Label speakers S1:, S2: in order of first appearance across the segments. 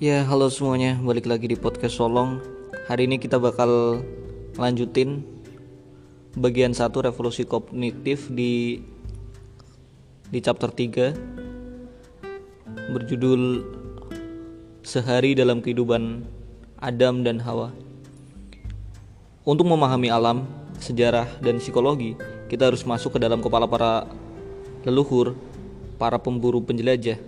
S1: Ya, halo semuanya. Balik lagi di podcast Solong. Hari ini kita bakal lanjutin bagian satu revolusi kognitif di di chapter 3 berjudul Sehari dalam kehidupan Adam dan Hawa. Untuk memahami alam, sejarah, dan psikologi, kita harus masuk ke dalam kepala para leluhur, para pemburu penjelajah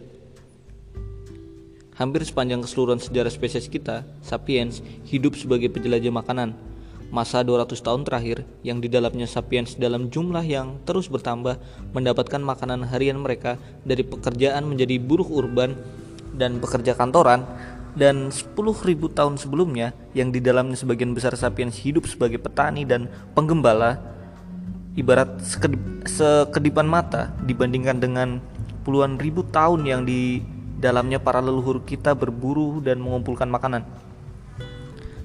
S1: Hampir sepanjang keseluruhan sejarah spesies kita, sapiens hidup sebagai penjelajah makanan. Masa 200 tahun terakhir, yang di dalamnya sapiens dalam jumlah yang terus bertambah mendapatkan makanan harian mereka dari pekerjaan menjadi buruh urban dan pekerja kantoran, dan 10.000 tahun sebelumnya yang di dalamnya sebagian besar sapiens hidup sebagai petani dan penggembala ibarat sekedip, sekedipan mata dibandingkan dengan puluhan ribu tahun yang di dalamnya para leluhur kita berburu dan mengumpulkan makanan.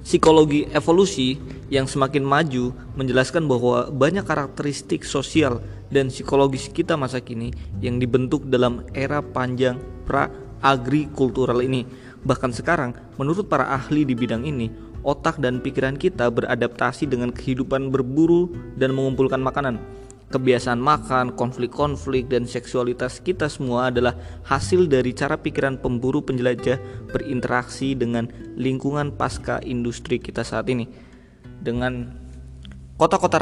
S1: Psikologi evolusi yang semakin maju menjelaskan bahwa banyak karakteristik sosial dan psikologis kita masa kini yang dibentuk dalam era panjang pra-agrikultural ini. Bahkan sekarang, menurut para ahli di bidang ini, otak dan pikiran kita beradaptasi dengan kehidupan berburu dan mengumpulkan makanan kebiasaan makan, konflik-konflik, dan seksualitas kita semua adalah hasil dari cara pikiran pemburu penjelajah berinteraksi dengan lingkungan pasca industri kita saat ini. Dengan kota-kota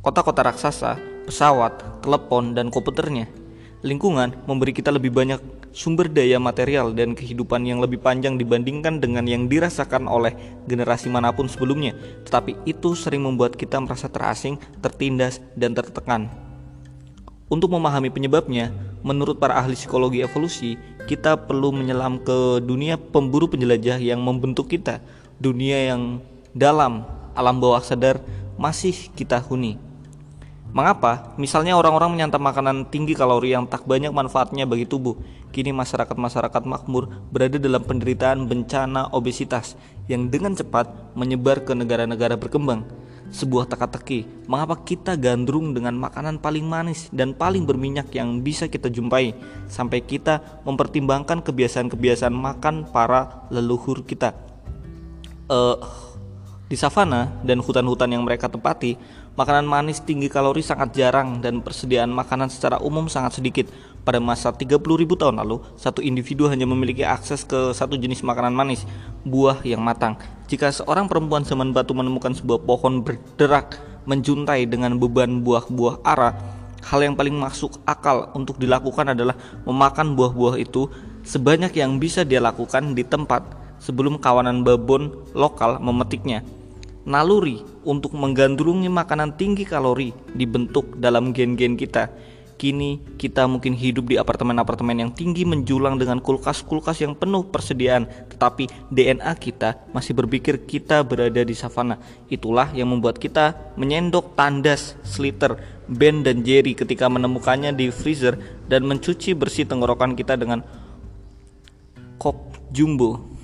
S1: kota-kota raksasa, pesawat, telepon, dan komputernya, lingkungan memberi kita lebih banyak sumber daya material dan kehidupan yang lebih panjang dibandingkan dengan yang dirasakan oleh generasi mana pun sebelumnya, tetapi itu sering membuat kita merasa terasing, tertindas, dan tertekan. Untuk memahami penyebabnya, menurut para ahli psikologi evolusi, kita perlu menyelam ke dunia pemburu penjelajah yang membentuk kita, dunia yang dalam alam bawah sadar masih kita huni. Mengapa? Misalnya orang-orang menyantap makanan tinggi kalori yang tak banyak manfaatnya bagi tubuh. Kini masyarakat-masyarakat makmur berada dalam penderitaan bencana obesitas yang dengan cepat menyebar ke negara-negara berkembang. Sebuah teka-teki, mengapa kita gandrung dengan makanan paling manis dan paling berminyak yang bisa kita jumpai sampai kita mempertimbangkan kebiasaan-kebiasaan makan para leluhur kita. Uh, di savana dan hutan-hutan yang mereka tempati, makanan manis tinggi kalori sangat jarang dan persediaan makanan secara umum sangat sedikit. Pada masa 30.000 tahun lalu, satu individu hanya memiliki akses ke satu jenis makanan manis, buah yang matang. Jika seorang perempuan zaman batu menemukan sebuah pohon berderak menjuntai dengan beban buah-buah ara, hal yang paling masuk akal untuk dilakukan adalah memakan buah-buah itu sebanyak yang bisa dia lakukan di tempat sebelum kawanan babon lokal memetiknya. Naluri untuk menggandrungi makanan tinggi kalori dibentuk dalam gen-gen kita. Kini kita mungkin hidup di apartemen-apartemen yang tinggi menjulang dengan kulkas-kulkas yang penuh persediaan, tetapi DNA kita masih berpikir kita berada di savana. Itulah yang membuat kita menyendok tandas, sliter, Ben dan Jerry ketika menemukannya di freezer dan mencuci bersih tenggorokan kita dengan kok jumbo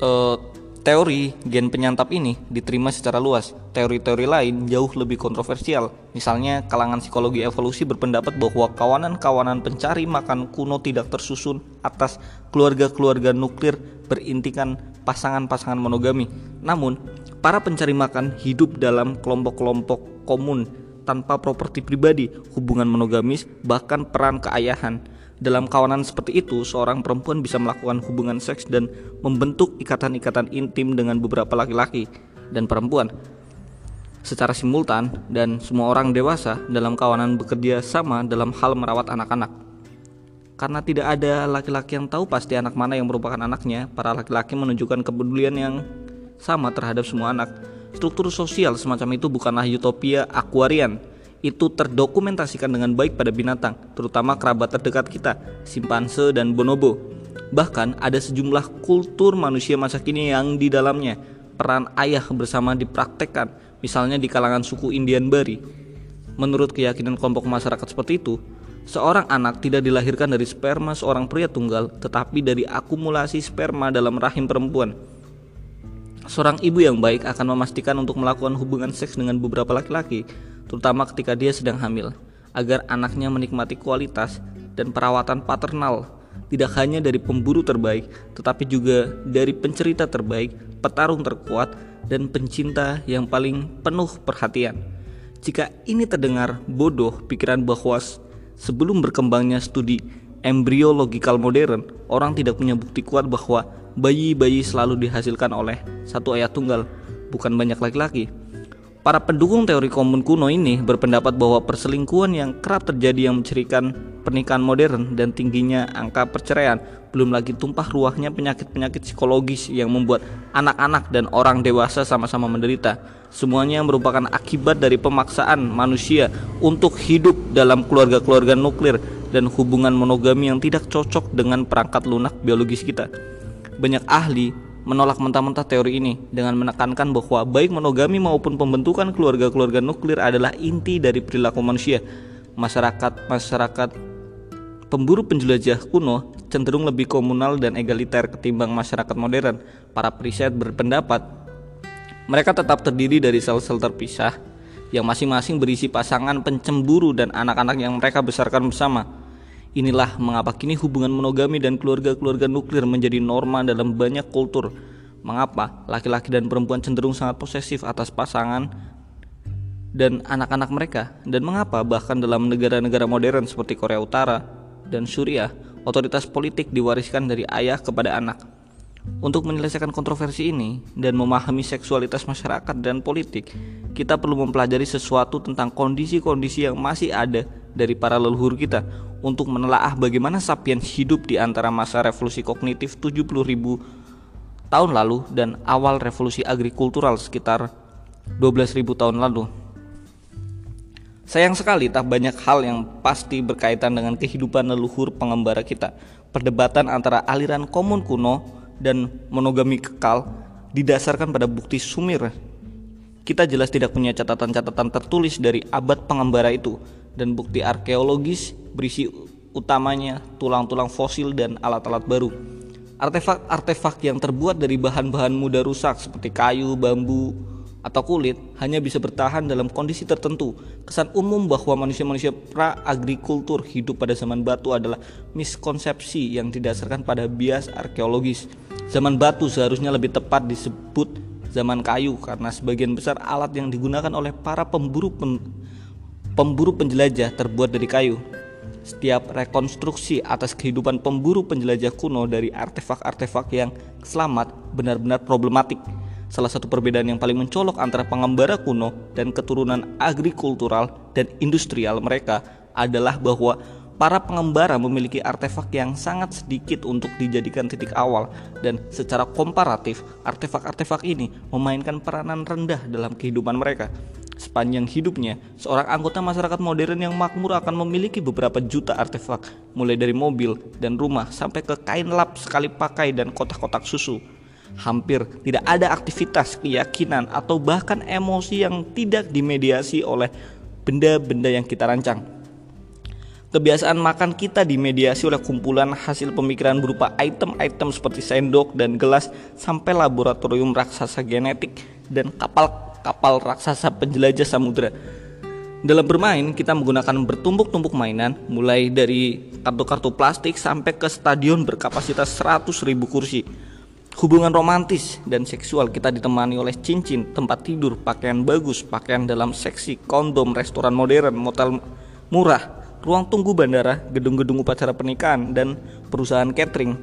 S1: uh, teori gen penyantap ini diterima secara luas. Teori-teori lain jauh lebih kontroversial. Misalnya, kalangan psikologi evolusi berpendapat bahwa kawanan-kawanan pencari makan kuno tidak tersusun atas keluarga-keluarga nuklir berintikan pasangan-pasangan monogami. Namun, para pencari makan hidup dalam kelompok-kelompok komun tanpa properti pribadi, hubungan monogamis, bahkan peran keayahan. Dalam kawanan seperti itu, seorang perempuan bisa melakukan hubungan seks dan membentuk ikatan-ikatan intim dengan beberapa laki-laki dan perempuan secara simultan dan semua orang dewasa dalam kawanan bekerja sama dalam hal merawat anak-anak. Karena tidak ada laki-laki yang tahu pasti anak mana yang merupakan anaknya, para laki-laki menunjukkan kepedulian yang sama terhadap semua anak. Struktur sosial semacam itu bukanlah utopia akuarian itu terdokumentasikan dengan baik pada binatang, terutama kerabat terdekat kita, simpanse dan bonobo. Bahkan ada sejumlah kultur manusia masa kini yang di dalamnya peran ayah bersama dipraktekkan, misalnya di kalangan suku Indian Bari. Menurut keyakinan kelompok masyarakat seperti itu, seorang anak tidak dilahirkan dari sperma seorang pria tunggal, tetapi dari akumulasi sperma dalam rahim perempuan. Seorang ibu yang baik akan memastikan untuk melakukan hubungan seks dengan beberapa laki-laki terutama ketika dia sedang hamil, agar anaknya menikmati kualitas dan perawatan paternal tidak hanya dari pemburu terbaik, tetapi juga dari pencerita terbaik, petarung terkuat, dan pencinta yang paling penuh perhatian. Jika ini terdengar bodoh, pikiran bahwa sebelum berkembangnya studi embryological modern, orang tidak punya bukti kuat bahwa bayi-bayi selalu dihasilkan oleh satu ayah tunggal, bukan banyak laki-laki. Para pendukung teori komun kuno ini berpendapat bahwa perselingkuhan yang kerap terjadi yang mencirikan pernikahan modern dan tingginya angka perceraian, belum lagi tumpah ruahnya penyakit-penyakit psikologis yang membuat anak-anak dan orang dewasa sama-sama menderita. Semuanya merupakan akibat dari pemaksaan manusia untuk hidup dalam keluarga-keluarga nuklir dan hubungan monogami yang tidak cocok dengan perangkat lunak biologis kita. Banyak ahli menolak mentah-mentah teori ini dengan menekankan bahwa baik monogami maupun pembentukan keluarga-keluarga nuklir adalah inti dari perilaku manusia. Masyarakat-masyarakat pemburu penjelajah kuno cenderung lebih komunal dan egaliter ketimbang masyarakat modern. Para periset berpendapat mereka tetap terdiri dari sel-sel terpisah yang masing-masing berisi pasangan pencemburu dan anak-anak yang mereka besarkan bersama. Inilah mengapa kini hubungan monogami dan keluarga-keluarga nuklir menjadi norma dalam banyak kultur. Mengapa laki-laki dan perempuan cenderung sangat posesif atas pasangan dan anak-anak mereka? Dan mengapa bahkan dalam negara-negara modern seperti Korea Utara dan Suriah, otoritas politik diwariskan dari ayah kepada anak? Untuk menyelesaikan kontroversi ini dan memahami seksualitas masyarakat dan politik, kita perlu mempelajari sesuatu tentang kondisi-kondisi yang masih ada dari para leluhur kita untuk menelaah bagaimana sapiens hidup di antara masa revolusi kognitif 70 ribu tahun lalu dan awal revolusi agrikultural sekitar 12.000 tahun lalu. Sayang sekali tak banyak hal yang pasti berkaitan dengan kehidupan leluhur pengembara kita. Perdebatan antara aliran komun kuno dan monogami kekal didasarkan pada bukti sumir. Kita jelas tidak punya catatan-catatan tertulis dari abad pengembara itu dan bukti arkeologis berisi utamanya tulang-tulang fosil dan alat-alat baru. Artefak-artefak yang terbuat dari bahan-bahan mudah rusak seperti kayu, bambu, atau kulit hanya bisa bertahan dalam kondisi tertentu. Kesan umum bahwa manusia-manusia pra-agrikultur hidup pada zaman batu adalah miskonsepsi yang didasarkan pada bias arkeologis. Zaman batu seharusnya lebih tepat disebut zaman kayu karena sebagian besar alat yang digunakan oleh para pemburu pemburu penjelajah terbuat dari kayu. Setiap rekonstruksi atas kehidupan pemburu penjelajah kuno dari artefak-artefak yang selamat benar-benar problematik. Salah satu perbedaan yang paling mencolok antara pengembara kuno dan keturunan agrikultural dan industrial mereka adalah bahwa para pengembara memiliki artefak yang sangat sedikit untuk dijadikan titik awal dan secara komparatif artefak-artefak ini memainkan peranan rendah dalam kehidupan mereka. Sepanjang hidupnya, seorang anggota masyarakat modern yang makmur akan memiliki beberapa juta artefak, mulai dari mobil dan rumah sampai ke kain lap sekali pakai dan kotak-kotak susu. Hampir tidak ada aktivitas, keyakinan, atau bahkan emosi yang tidak dimediasi oleh benda-benda yang kita rancang. Kebiasaan makan kita dimediasi oleh kumpulan hasil pemikiran berupa item-item seperti sendok dan gelas sampai laboratorium raksasa genetik dan kapal kapal raksasa penjelajah samudera. Dalam bermain, kita menggunakan bertumpuk-tumpuk mainan, mulai dari kartu-kartu plastik sampai ke stadion berkapasitas 100.000 kursi. Hubungan romantis dan seksual kita ditemani oleh cincin, tempat tidur, pakaian bagus, pakaian dalam seksi, kondom, restoran modern, motel murah, ruang tunggu bandara, gedung-gedung upacara pernikahan, dan perusahaan catering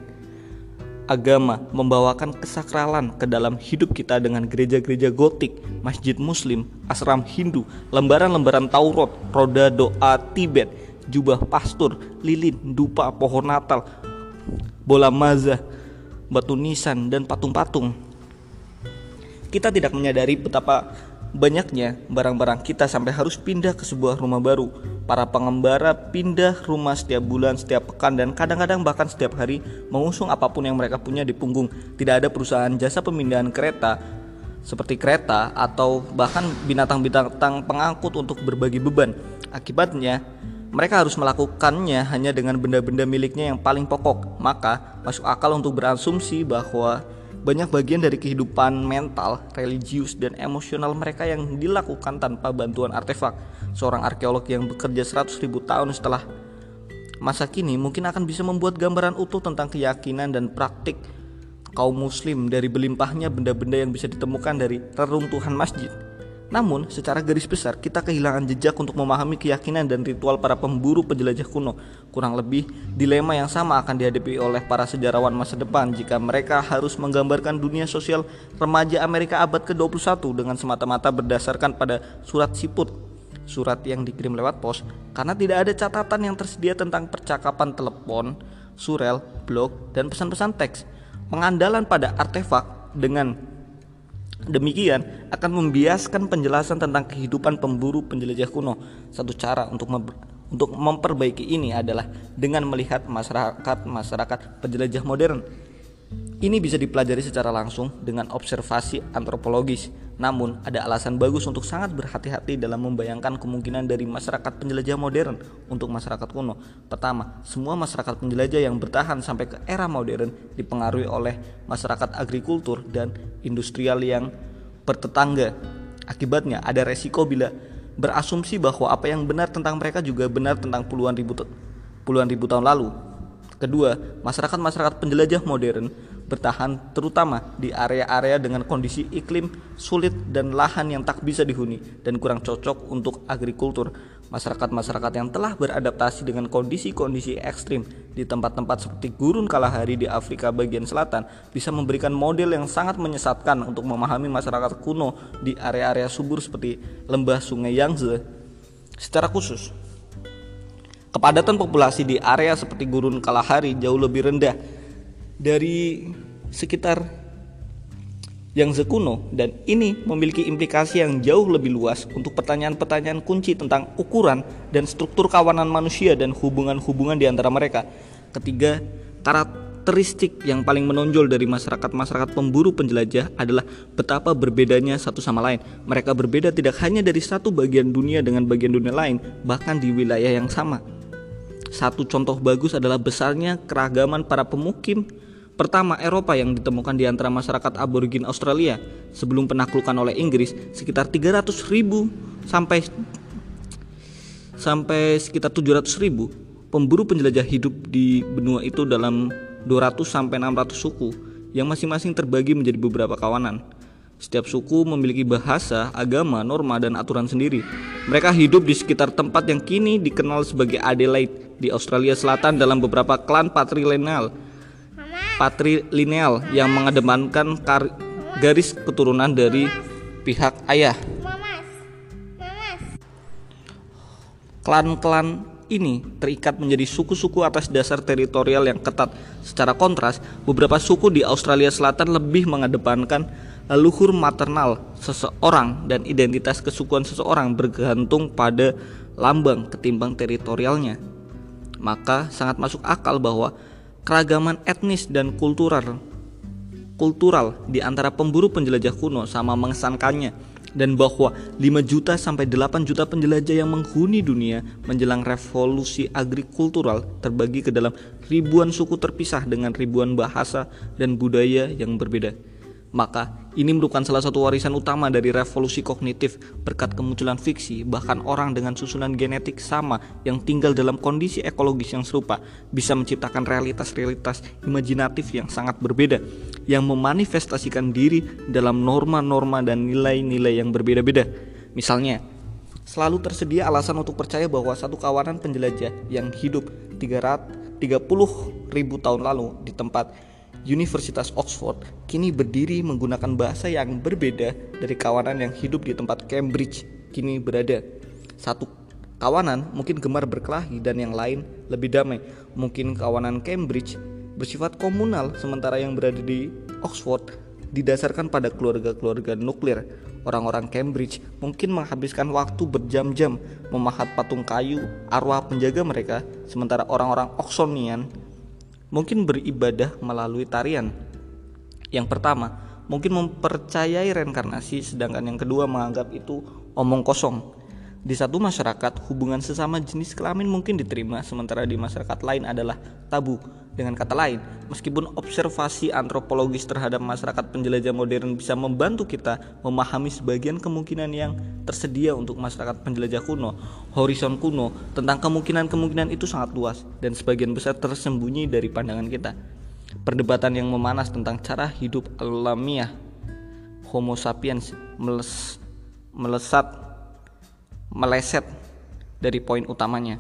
S1: agama membawakan kesakralan ke dalam hidup kita dengan gereja-gereja gotik, masjid muslim, asram Hindu, lembaran-lembaran Taurat, roda doa Tibet, jubah pastur, lilin, dupa, pohon natal, bola mazah, batu nisan, dan patung-patung. Kita tidak menyadari betapa banyaknya barang-barang kita sampai harus pindah ke sebuah rumah baru. Para pengembara pindah rumah setiap bulan, setiap pekan, dan kadang-kadang bahkan setiap hari mengusung apa pun yang mereka punya di punggung. Tidak ada perusahaan jasa pemindahan kereta seperti kereta atau bahkan binatang-binatang pengangkut untuk berbagi beban. Akibatnya, mereka harus melakukannya hanya dengan benda-benda miliknya yang paling pokok. Maka, masuk akal untuk berasumsi bahwa banyak bagian dari kehidupan mental, religius, dan emosional mereka yang dilakukan tanpa bantuan artefak. Seorang arkeolog yang bekerja 100 ribu tahun setelah masa kini mungkin akan bisa membuat gambaran utuh tentang keyakinan dan praktik kaum muslim dari belimpahnya benda-benda yang bisa ditemukan dari reruntuhan masjid. Namun, secara garis besar, kita kehilangan jejak untuk memahami keyakinan dan ritual para pemburu penjelajah kuno. Kurang lebih, dilema yang sama akan dihadapi oleh para sejarawan masa depan jika mereka harus menggambarkan dunia sosial remaja Amerika abad ke-21 dengan semata-mata berdasarkan pada surat siput surat yang dikirim lewat pos karena tidak ada catatan yang tersedia tentang percakapan telepon, surel, blog, dan pesan-pesan teks. Pengandalan pada artefak dengan demikian akan membiaskan penjelasan tentang kehidupan pemburu penjelajah kuno. Satu cara untuk untuk memperbaiki ini adalah dengan melihat masyarakat-masyarakat penjelajah modern ini bisa dipelajari secara langsung dengan observasi antropologis. Namun, ada alasan bagus untuk sangat berhati-hati dalam membayangkan kemungkinan dari masyarakat penjelajah modern untuk masyarakat kuno. Pertama, semua masyarakat penjelajah yang bertahan sampai ke era modern dipengaruhi oleh masyarakat agrikultur dan industrial yang bertetangga. Akibatnya, ada resiko bila berasumsi bahwa apa yang benar tentang mereka juga benar tentang puluhan ribu puluhan ribu tahun lalu. Kedua, masyarakat-masyarakat penjelajah modern bertahan terutama di area-area dengan kondisi iklim sulit dan lahan yang tak bisa dihuni dan kurang cocok untuk agrikultur. Masyarakat-masyarakat yang telah beradaptasi dengan kondisi-kondisi ekstrim di tempat-tempat seperti gurun kalahari di Afrika bagian selatan bisa memberikan model yang sangat menyesatkan untuk memahami masyarakat kuno di area-area subur seperti lembah sungai Yangtze. Secara khusus, kepadatan populasi di area seperti gurun Kalahari jauh lebih rendah dari sekitar yang sekuno dan ini memiliki implikasi yang jauh lebih luas untuk pertanyaan-pertanyaan kunci tentang ukuran dan struktur kawanan manusia dan hubungan-hubungan di antara mereka. Ketiga, karakteristik yang paling menonjol dari masyarakat-masyarakat pemburu penjelajah adalah betapa berbedanya satu sama lain. Mereka berbeda tidak hanya dari satu bagian dunia dengan bagian dunia lain, bahkan di wilayah yang sama. Satu contoh bagus adalah besarnya keragaman para pemukim pertama Eropa yang ditemukan di antara masyarakat aborigin Australia sebelum penaklukan oleh Inggris sekitar 300 ribu sampai sampai sekitar 700 ribu pemburu penjelajah hidup di benua itu dalam 200 sampai 600 suku yang masing-masing terbagi menjadi beberapa kawanan. Setiap suku memiliki bahasa, agama, norma, dan aturan sendiri. Mereka hidup di sekitar tempat yang kini dikenal sebagai Adelaide di Australia Selatan dalam beberapa klan patrilineal patrilineal yang mengedepankan garis keturunan dari pihak ayah. Klan-klan ini terikat menjadi suku-suku atas dasar teritorial yang ketat. Secara kontras, beberapa suku di Australia Selatan lebih mengedepankan leluhur maternal seseorang dan identitas kesukuan seseorang bergantung pada lambang ketimbang teritorialnya. Maka sangat masuk akal bahwa keragaman etnis dan kultural kultural di antara pemburu penjelajah kuno sama mengesankannya dan bahwa 5 juta sampai 8 juta penjelajah yang menghuni dunia menjelang revolusi agrikultural terbagi ke dalam ribuan suku terpisah dengan ribuan bahasa dan budaya yang berbeda. Maka ini merupakan salah satu warisan utama dari revolusi kognitif berkat kemunculan fiksi bahkan orang dengan susunan genetik sama yang tinggal dalam kondisi ekologis yang serupa bisa menciptakan realitas-realitas imajinatif yang sangat berbeda yang memanifestasikan diri dalam norma-norma dan nilai-nilai yang berbeda-beda. Misalnya, selalu tersedia alasan untuk percaya bahwa satu kawanan penjelajah yang hidup 330 ribu tahun lalu di tempat Universitas Oxford kini berdiri menggunakan bahasa yang berbeda dari kawanan yang hidup di tempat Cambridge kini berada. Satu kawanan mungkin gemar berkelahi dan yang lain lebih damai. Mungkin kawanan Cambridge bersifat komunal sementara yang berada di Oxford didasarkan pada keluarga-keluarga nuklir. Orang-orang Cambridge mungkin menghabiskan waktu berjam-jam memahat patung kayu arwah penjaga mereka, sementara orang-orang Oxonian mungkin beribadah melalui tarian. Yang pertama, mungkin mempercayai reinkarnasi, sedangkan yang kedua menganggap itu omong kosong. Di satu masyarakat, hubungan sesama jenis kelamin mungkin diterima, sementara di masyarakat lain adalah tabu. Dengan kata lain, meskipun observasi antropologis terhadap masyarakat penjelajah modern bisa membantu kita memahami sebagian kemungkinan yang tersedia untuk masyarakat penjelajah kuno, horizon kuno tentang kemungkinan-kemungkinan itu sangat luas dan sebagian besar tersembunyi dari pandangan kita. Perdebatan yang memanas tentang cara hidup alamiah Homo sapiens meles, melesat meleset dari poin utamanya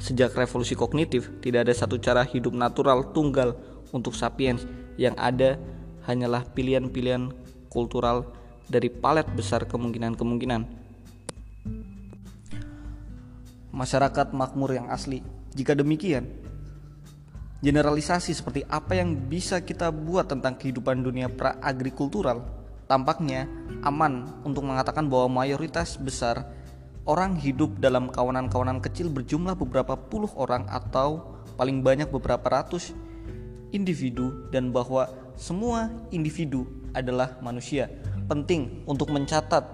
S1: Sejak revolusi kognitif, tidak ada satu cara hidup natural tunggal untuk sapiens yang ada hanyalah pilihan-pilihan kultural dari palet besar kemungkinan-kemungkinan. Masyarakat makmur yang asli. Jika demikian, generalisasi seperti apa yang bisa kita buat tentang kehidupan dunia pra-agrikultural tampaknya aman untuk mengatakan bahwa mayoritas besar orang hidup dalam kawanan-kawanan kecil berjumlah beberapa puluh orang atau paling banyak beberapa ratus individu dan bahwa semua individu adalah manusia. Penting untuk mencatat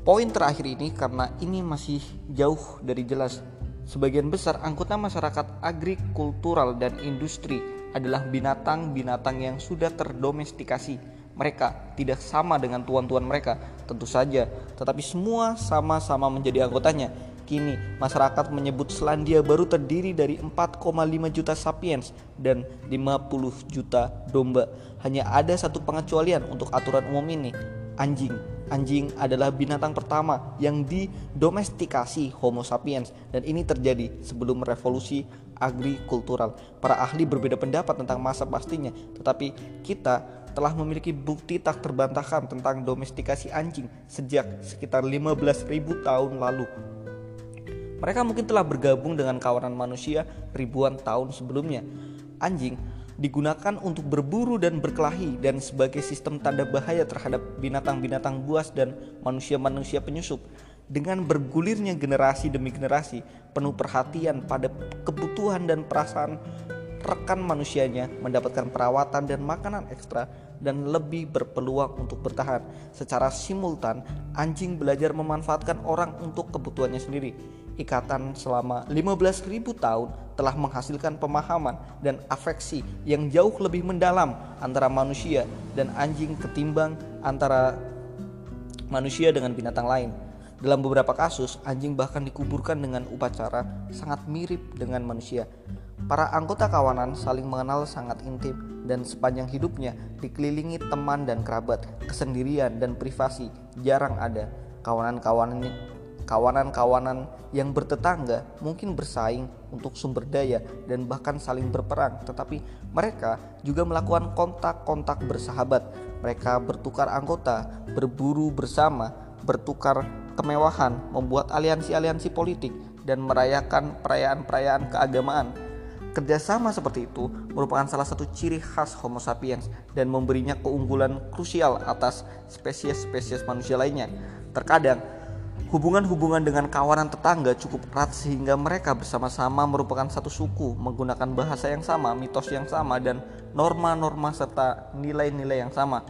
S1: poin terakhir ini karena ini masih jauh dari jelas. Sebagian besar anggota masyarakat agrikultural dan industri adalah binatang-binatang yang sudah terdomestikasi mereka tidak sama dengan tuan-tuan mereka, tentu saja, tetapi semua sama-sama menjadi anggotanya. Kini, masyarakat menyebut Selandia Baru terdiri dari 4,5 juta sapiens dan 50 juta domba. Hanya ada satu pengecualian untuk aturan umum ini, anjing. Anjing adalah binatang pertama yang didomestikasi Homo sapiens dan ini terjadi sebelum revolusi agrikultural. Para ahli berbeda pendapat tentang masa pastinya, tetapi kita telah memiliki bukti tak terbantahkan tentang domestikasi anjing sejak sekitar 15.000 tahun lalu. Mereka mungkin telah bergabung dengan kawanan manusia ribuan tahun sebelumnya. Anjing digunakan untuk berburu dan berkelahi dan sebagai sistem tanda bahaya terhadap binatang-binatang buas dan manusia-manusia penyusup. Dengan bergulirnya generasi demi generasi, penuh perhatian pada kebutuhan dan perasaan rekan manusianya mendapatkan perawatan dan makanan ekstra dan lebih berpeluang untuk bertahan. Secara simultan, anjing belajar memanfaatkan orang untuk kebutuhannya sendiri. Ikatan selama 15.000 tahun telah menghasilkan pemahaman dan afeksi yang jauh lebih mendalam antara manusia dan anjing ketimbang antara manusia dengan binatang lain. Dalam beberapa kasus, anjing bahkan dikuburkan dengan upacara sangat mirip dengan manusia. Para anggota kawanan saling mengenal sangat intim dan sepanjang hidupnya dikelilingi teman dan kerabat, kesendirian dan privasi jarang ada. Kawanan-kawanan kawanan-kawanan yang bertetangga mungkin bersaing untuk sumber daya dan bahkan saling berperang, tetapi mereka juga melakukan kontak-kontak bersahabat. Mereka bertukar anggota, berburu bersama, bertukar kemewahan, membuat aliansi-aliansi politik dan merayakan perayaan-perayaan keagamaan Kerjasama seperti itu merupakan salah satu ciri khas Homo sapiens dan memberinya keunggulan krusial atas spesies-spesies manusia lainnya. Terkadang, hubungan-hubungan dengan kawanan tetangga cukup erat sehingga mereka bersama-sama merupakan satu suku, menggunakan bahasa yang sama, mitos yang sama, dan norma-norma serta nilai-nilai yang sama.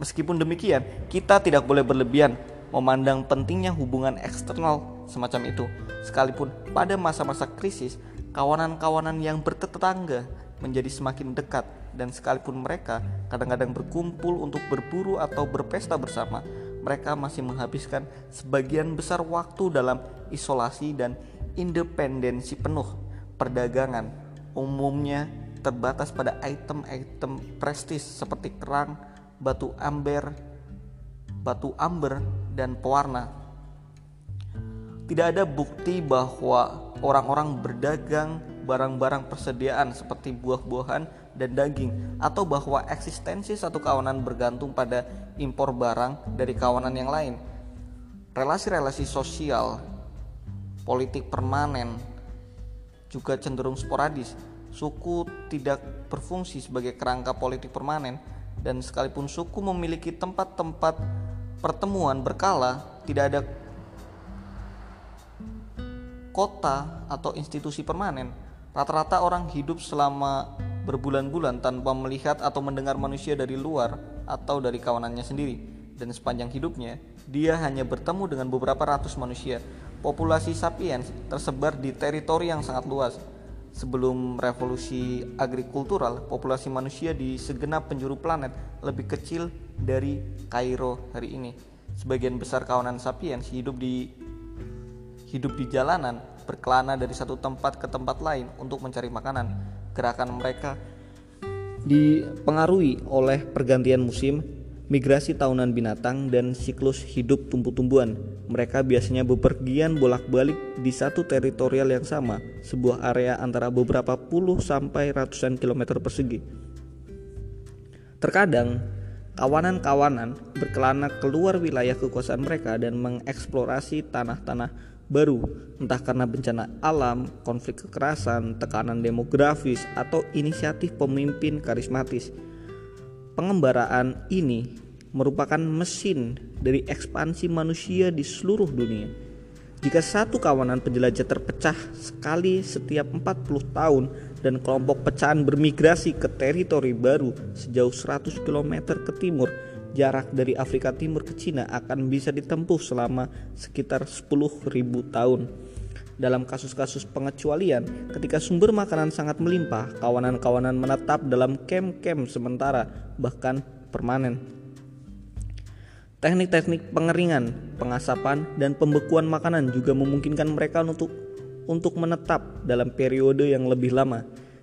S1: Meskipun demikian, kita tidak boleh berlebihan memandang pentingnya hubungan eksternal semacam itu. Sekalipun pada masa-masa krisis, kawanan-kawanan yang bertetangga menjadi semakin dekat dan sekalipun mereka kadang-kadang berkumpul untuk berburu atau berpesta bersama, mereka masih menghabiskan sebagian besar waktu dalam isolasi dan independensi penuh. Perdagangan umumnya terbatas pada item-item prestis seperti kerang, batu amber, batu amber, dan pewarna. Tidak ada bukti bahwa orang-orang berdagang barang-barang persediaan seperti buah-buahan dan daging atau bahwa eksistensi satu kawanan bergantung pada impor barang dari kawanan yang lain. Relasi-relasi sosial, politik permanen juga cenderung sporadis. Suku tidak berfungsi sebagai kerangka politik permanen dan sekalipun suku memiliki tempat-tempat pertemuan berkala, tidak ada kota atau institusi permanen, rata-rata orang hidup selama berbulan-bulan tanpa melihat atau mendengar manusia dari luar atau dari kawanannya sendiri. Dan sepanjang hidupnya, dia hanya bertemu dengan beberapa ratus manusia. Populasi sapiens tersebar di teritori yang sangat luas. Sebelum revolusi agrikultural, populasi manusia di segenap penjuru planet lebih kecil dari Kairo hari ini. Sebagian besar kawanan sapiens hidup di hidup di jalanan, berkelana dari satu tempat ke tempat lain untuk mencari makanan. Gerakan mereka dipengaruhi oleh pergantian musim, migrasi tahunan binatang, dan siklus hidup tumbuh-tumbuhan. Mereka biasanya bepergian bolak-balik di satu teritorial yang sama, sebuah area antara beberapa puluh sampai ratusan kilometer persegi. Terkadang, kawanan-kawanan berkelana keluar wilayah kekuasaan mereka dan mengeksplorasi tanah-tanah baru, entah karena bencana alam, konflik kekerasan, tekanan demografis, atau inisiatif pemimpin karismatis. Pengembaraan ini merupakan mesin dari ekspansi manusia di seluruh dunia. Jika satu kawanan penjelajah terpecah sekali setiap 40 tahun dan kelompok pecahan bermigrasi ke teritori baru sejauh 100 km ke timur, jarak dari Afrika Timur ke Cina akan bisa ditempuh selama sekitar 10.000 tahun. Dalam kasus-kasus pengecualian, ketika sumber makanan sangat melimpah, kawanan-kawanan menetap dalam kem-kem sementara, bahkan permanen. Teknik-teknik pengeringan, pengasapan, dan pembekuan makanan juga memungkinkan mereka untuk untuk menetap dalam periode yang lebih lama.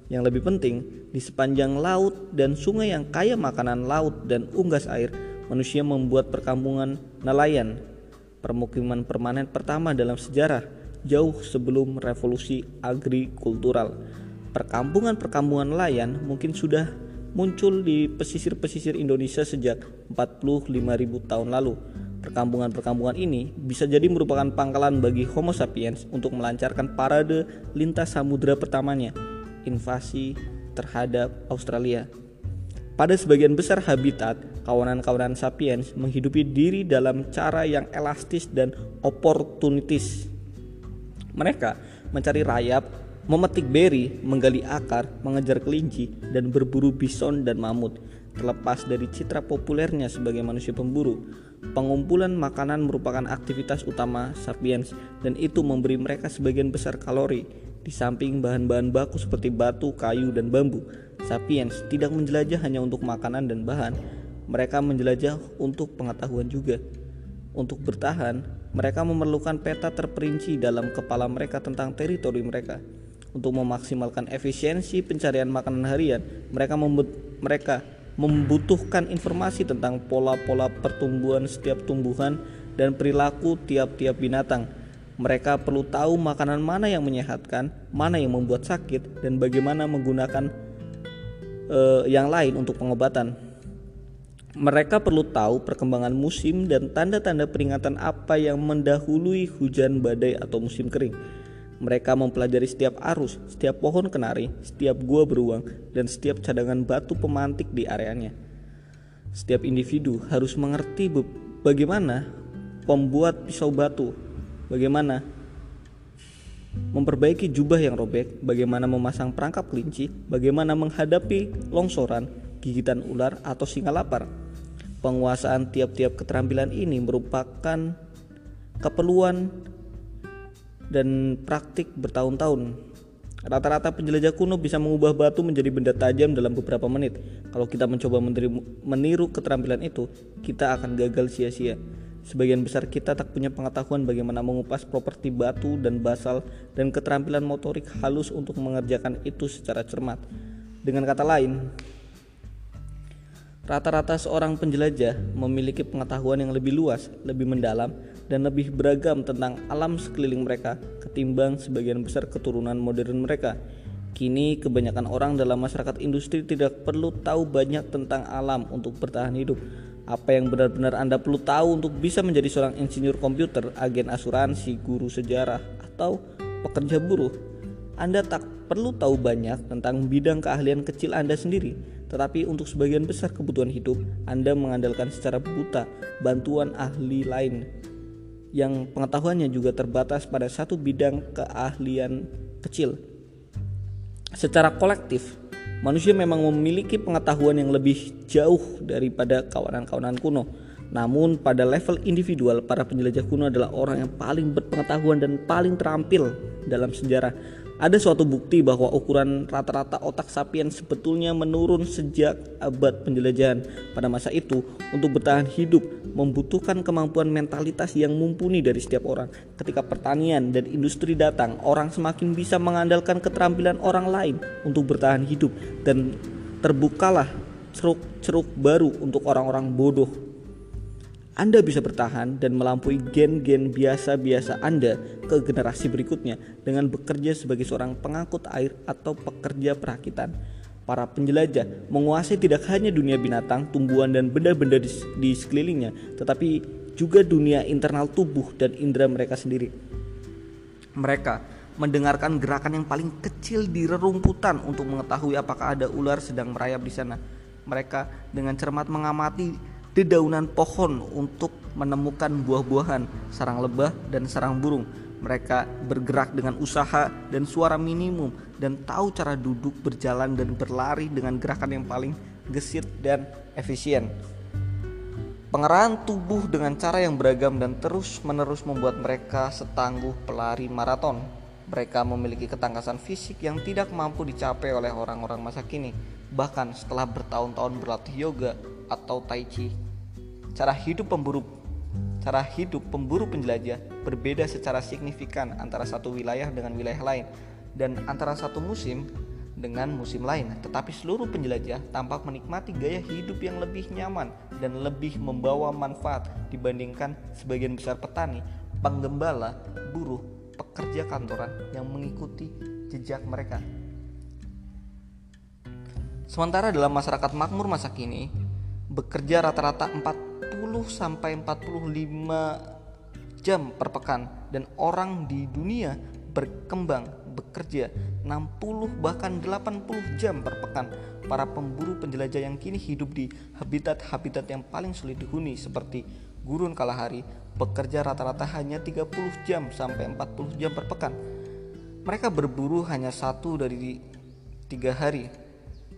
S1: Yang lebih penting, di sepanjang laut dan sungai yang kaya makanan laut dan unggas air, manusia membuat perkampungan nelayan, permukiman permanen pertama dalam sejarah jauh sebelum revolusi agrikultural. Perkampungan-perkampungan nelayan mungkin sudah muncul di pesisir-pesisir Indonesia sejak 45.000 tahun lalu. Perkampungan-perkampungan ini bisa jadi merupakan pangkalan bagi Homo sapiens untuk melancarkan parade lintas samudera pertamanya, invasi terhadap Australia. Pada sebagian besar habitat, kawanan-kawanan sapiens menghidupi diri dalam cara yang elastis dan oportunitis mereka mencari rayap, memetik beri, menggali akar, mengejar kelinci, dan berburu bison dan mamut. Terlepas dari citra populernya sebagai manusia pemburu, pengumpulan makanan merupakan aktivitas utama sapiens dan itu memberi mereka sebagian besar kalori. Di samping bahan-bahan baku seperti batu, kayu, dan bambu, sapiens tidak menjelajah hanya untuk makanan dan bahan, mereka menjelajah untuk pengetahuan juga. Untuk bertahan, mereka memerlukan peta terperinci dalam kepala mereka tentang teritori mereka. Untuk memaksimalkan efisiensi pencarian makanan harian, mereka mereka membutuhkan informasi tentang pola-pola pertumbuhan setiap tumbuhan dan perilaku tiap-tiap binatang. Mereka perlu tahu makanan mana yang menyehatkan, mana yang membuat sakit, dan bagaimana menggunakan uh, yang lain untuk pengobatan. Mereka perlu tahu perkembangan musim dan tanda-tanda peringatan apa yang mendahului hujan badai atau musim kering. Mereka mempelajari setiap arus, setiap pohon kenari, setiap gua beruang, dan setiap cadangan batu pemantik di areanya. Setiap individu harus mengerti bagaimana pembuat pisau batu, bagaimana memperbaiki jubah yang robek, bagaimana memasang perangkap kelinci, bagaimana menghadapi longsoran, gigitan ular atau singa lapar. Penguasaan tiap-tiap keterampilan ini merupakan keperluan dan praktik bertahun-tahun. Rata-rata penjelajah kuno bisa mengubah batu menjadi benda tajam dalam beberapa menit. Kalau kita mencoba meniru keterampilan itu, kita akan gagal sia-sia. Sebagian besar kita tak punya pengetahuan bagaimana mengupas properti batu dan basal dan keterampilan motorik halus untuk mengerjakan itu secara cermat. Dengan kata lain, Rata-rata seorang penjelajah memiliki pengetahuan yang lebih luas, lebih mendalam, dan lebih beragam tentang alam sekeliling mereka ketimbang sebagian besar keturunan modern mereka. Kini, kebanyakan orang dalam masyarakat industri tidak perlu tahu banyak tentang alam untuk bertahan hidup. Apa yang benar-benar Anda perlu tahu untuk bisa menjadi seorang insinyur komputer, agen asuransi, guru sejarah, atau pekerja buruh? Anda tak perlu tahu banyak tentang bidang keahlian kecil Anda sendiri tetapi untuk sebagian besar kebutuhan hidup, Anda mengandalkan secara buta bantuan ahli lain yang pengetahuannya juga terbatas pada satu bidang keahlian kecil. Secara kolektif, manusia memang memiliki pengetahuan yang lebih jauh daripada kawanan-kawanan kuno. Namun pada level individual, para penjelajah kuno adalah orang yang paling berpengetahuan dan paling terampil dalam sejarah Ada suatu bukti bahwa ukuran rata-rata otak sapiens sebetulnya menurun sejak abad penjelajahan. Pada masa itu, untuk bertahan hidup membutuhkan kemampuan mentalitas yang mumpuni dari setiap orang. Ketika pertanian dan industri datang, orang semakin bisa mengandalkan keterampilan orang lain untuk bertahan hidup dan terbukalah ceruk-ceruk baru untuk orang-orang bodoh anda bisa bertahan dan melampaui gen-gen biasa-biasa Anda ke generasi berikutnya dengan bekerja sebagai seorang pengangkut air atau pekerja perakitan. Para penjelajah menguasai tidak hanya dunia binatang, tumbuhan, dan benda-benda di, di sekelilingnya, tetapi juga dunia internal tubuh dan indera mereka sendiri. Mereka mendengarkan gerakan yang paling kecil di rerumputan untuk mengetahui apakah ada ular sedang merayap di sana. Mereka dengan cermat mengamati dedaunan pohon untuk menemukan buah-buahan, sarang lebah, dan sarang burung. Mereka bergerak dengan usaha dan suara minimum dan tahu cara duduk, berjalan, dan berlari dengan gerakan yang paling gesit dan efisien. Pengerahan tubuh dengan cara yang beragam dan terus-menerus membuat mereka setangguh pelari maraton. Mereka memiliki ketangkasan fisik yang tidak mampu dicapai oleh orang-orang masa kini, bahkan setelah bertahun-tahun berlatih yoga atau tai chi. Cara hidup pemburu cara hidup pemburu penjelajah berbeda secara signifikan antara satu wilayah dengan wilayah lain dan antara satu musim dengan musim lain. Tetapi seluruh penjelajah tampak menikmati gaya hidup yang lebih nyaman dan lebih membawa manfaat dibandingkan sebagian besar petani, penggembala, buruh, pekerja kantoran yang mengikuti jejak mereka. Sementara dalam masyarakat makmur masa kini, bekerja rata-rata 40 sampai 45 jam per pekan dan orang di dunia berkembang bekerja 60 bahkan 80 jam per pekan. Para pemburu penjelajah yang kini hidup di habitat-habitat yang paling sulit dihuni seperti gurun kalahari bekerja rata-rata hanya 30 jam sampai 40 jam per pekan. Mereka berburu hanya satu dari tiga hari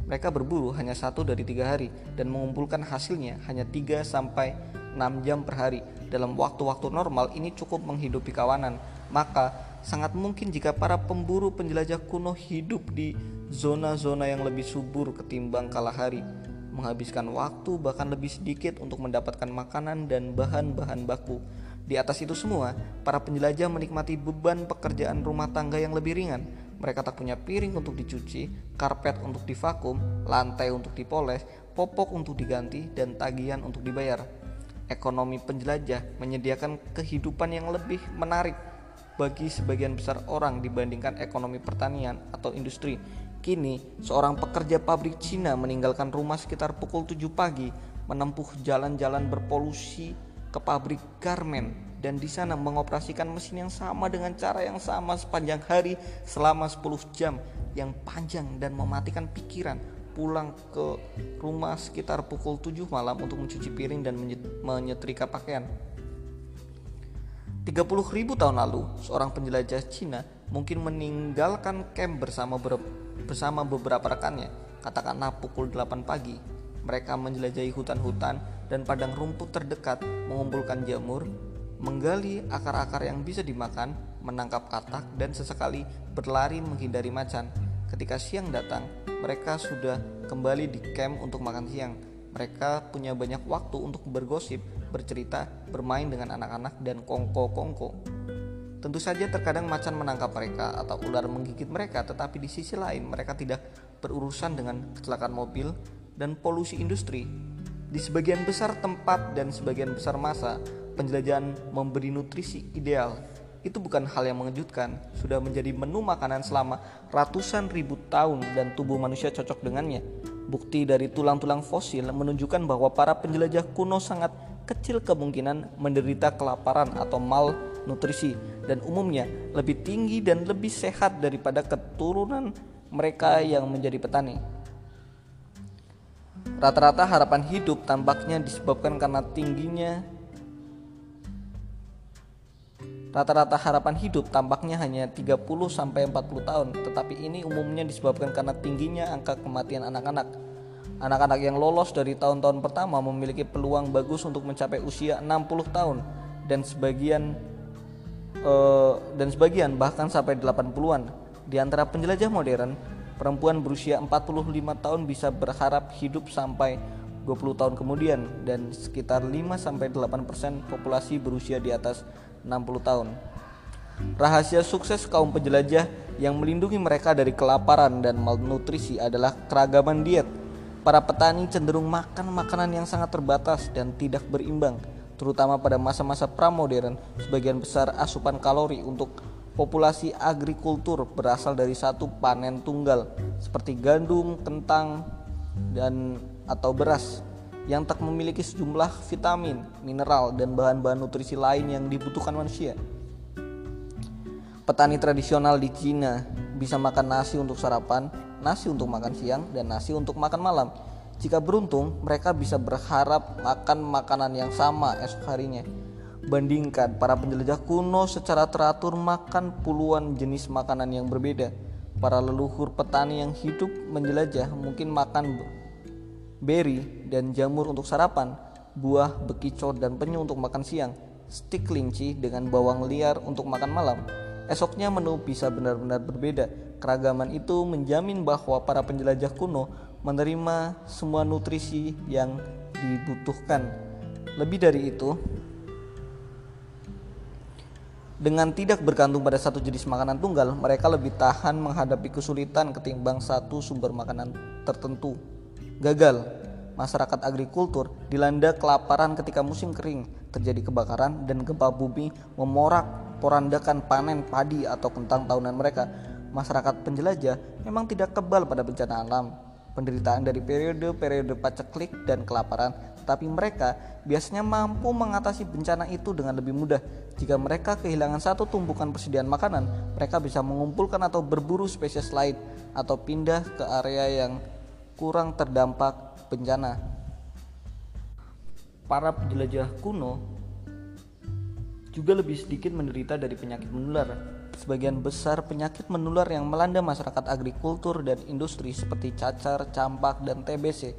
S1: mereka berburu hanya satu dari tiga hari dan mengumpulkan hasilnya hanya 3 sampai 6 jam per hari. Dalam waktu-waktu normal ini cukup menghidupi kawanan. Maka sangat mungkin jika para pemburu penjelajah kuno hidup di zona-zona yang lebih subur ketimbang kalahari, menghabiskan waktu bahkan lebih sedikit untuk mendapatkan makanan dan bahan-bahan baku. Di atas itu semua, para penjelajah menikmati beban pekerjaan rumah tangga yang lebih ringan mereka tak punya piring untuk dicuci, karpet untuk divakum, lantai untuk dipoles, popok untuk diganti, dan tagihan untuk dibayar. Ekonomi penjelajah menyediakan kehidupan yang lebih menarik bagi sebagian besar orang dibandingkan ekonomi pertanian atau industri. Kini, seorang pekerja pabrik Cina meninggalkan rumah sekitar pukul 7 pagi, menempuh jalan-jalan berpolusi ke pabrik garmen dan di sana mengoperasikan mesin yang sama dengan cara yang sama sepanjang hari selama 10 jam yang panjang dan mematikan pikiran pulang ke rumah sekitar pukul 7 malam untuk mencuci piring dan menyetrika pakaian. 30 ribu tahun lalu seorang penjelajah Cina mungkin meninggalkan camp bersama bersama beberapa rekannya. Katakanlah pukul 8 pagi mereka menjelajahi hutan-hutan dan padang rumput terdekat mengumpulkan jamur menggali akar-akar yang bisa dimakan, menangkap katak, dan sesekali berlari menghindari macan. Ketika siang datang, mereka sudah kembali di camp untuk makan siang. Mereka punya banyak waktu untuk bergosip, bercerita, bermain dengan anak-anak, dan kongko-kongko. Tentu saja terkadang macan menangkap mereka atau ular menggigit mereka, tetapi di sisi lain mereka tidak berurusan dengan kecelakaan mobil dan polusi industri. Di sebagian besar tempat dan sebagian besar masa, penjelajahan memberi nutrisi ideal itu bukan hal yang mengejutkan, sudah menjadi menu makanan selama ratusan ribu tahun dan tubuh manusia cocok dengannya. Bukti dari tulang-tulang fosil menunjukkan bahwa para penjelajah kuno sangat kecil kemungkinan menderita kelaparan atau malnutrisi dan umumnya lebih tinggi dan lebih sehat daripada keturunan mereka yang menjadi petani. Rata-rata harapan hidup tampaknya disebabkan karena tingginya Rata-rata harapan hidup tampaknya hanya 30 sampai 40 tahun, tetapi ini umumnya disebabkan karena tingginya angka kematian anak-anak. Anak-anak yang lolos dari tahun-tahun pertama memiliki peluang bagus untuk mencapai usia 60 tahun dan sebagian uh, dan sebagian bahkan sampai 80-an. Di antara penjelajah modern, perempuan berusia 45 tahun bisa berharap hidup sampai 20 tahun kemudian dan sekitar 5 sampai 8% populasi berusia di atas 60 tahun. Rahasia sukses kaum penjelajah yang melindungi mereka dari kelaparan dan malnutrisi adalah keragaman diet. Para petani cenderung makan makanan yang sangat terbatas dan tidak berimbang, terutama pada masa-masa pramodern. Sebagian besar asupan kalori untuk populasi agrikultur berasal dari satu panen tunggal, seperti gandum, kentang, dan atau beras yang tak memiliki sejumlah vitamin, mineral, dan bahan-bahan nutrisi lain yang dibutuhkan manusia. Petani tradisional di Cina bisa makan nasi untuk sarapan, nasi untuk makan siang, dan nasi untuk makan malam. Jika beruntung, mereka bisa berharap makan makanan yang sama esok harinya. Bandingkan para penjelajah kuno secara teratur makan puluhan jenis makanan yang berbeda. Para leluhur petani yang hidup menjelajah mungkin makan beri dan jamur untuk sarapan, buah, bekicot, dan penyu untuk makan siang, stik kelinci dengan bawang liar untuk makan malam. Esoknya menu bisa benar-benar berbeda. Keragaman itu menjamin bahwa para penjelajah kuno menerima semua nutrisi yang dibutuhkan. Lebih dari itu, dengan tidak bergantung pada satu jenis makanan tunggal, mereka lebih tahan menghadapi kesulitan ketimbang satu sumber makanan tertentu. Gagal, masyarakat agrikultur dilanda kelaparan ketika musim kering, terjadi kebakaran dan gempa bumi memorak porandakan panen padi atau kentang tahunan mereka, masyarakat penjelajah memang tidak kebal pada bencana alam, penderitaan dari periode-periode paceklik dan kelaparan, tetapi mereka biasanya mampu mengatasi bencana itu dengan lebih mudah. Jika mereka kehilangan satu tumpukan persediaan makanan, mereka bisa mengumpulkan atau berburu spesies lain atau pindah ke area yang kurang terdampak bencana. Para penjelajah kuno juga lebih sedikit menderita dari penyakit menular. Sebagian besar penyakit menular yang melanda masyarakat agrikultur dan industri seperti cacar, campak, dan TBC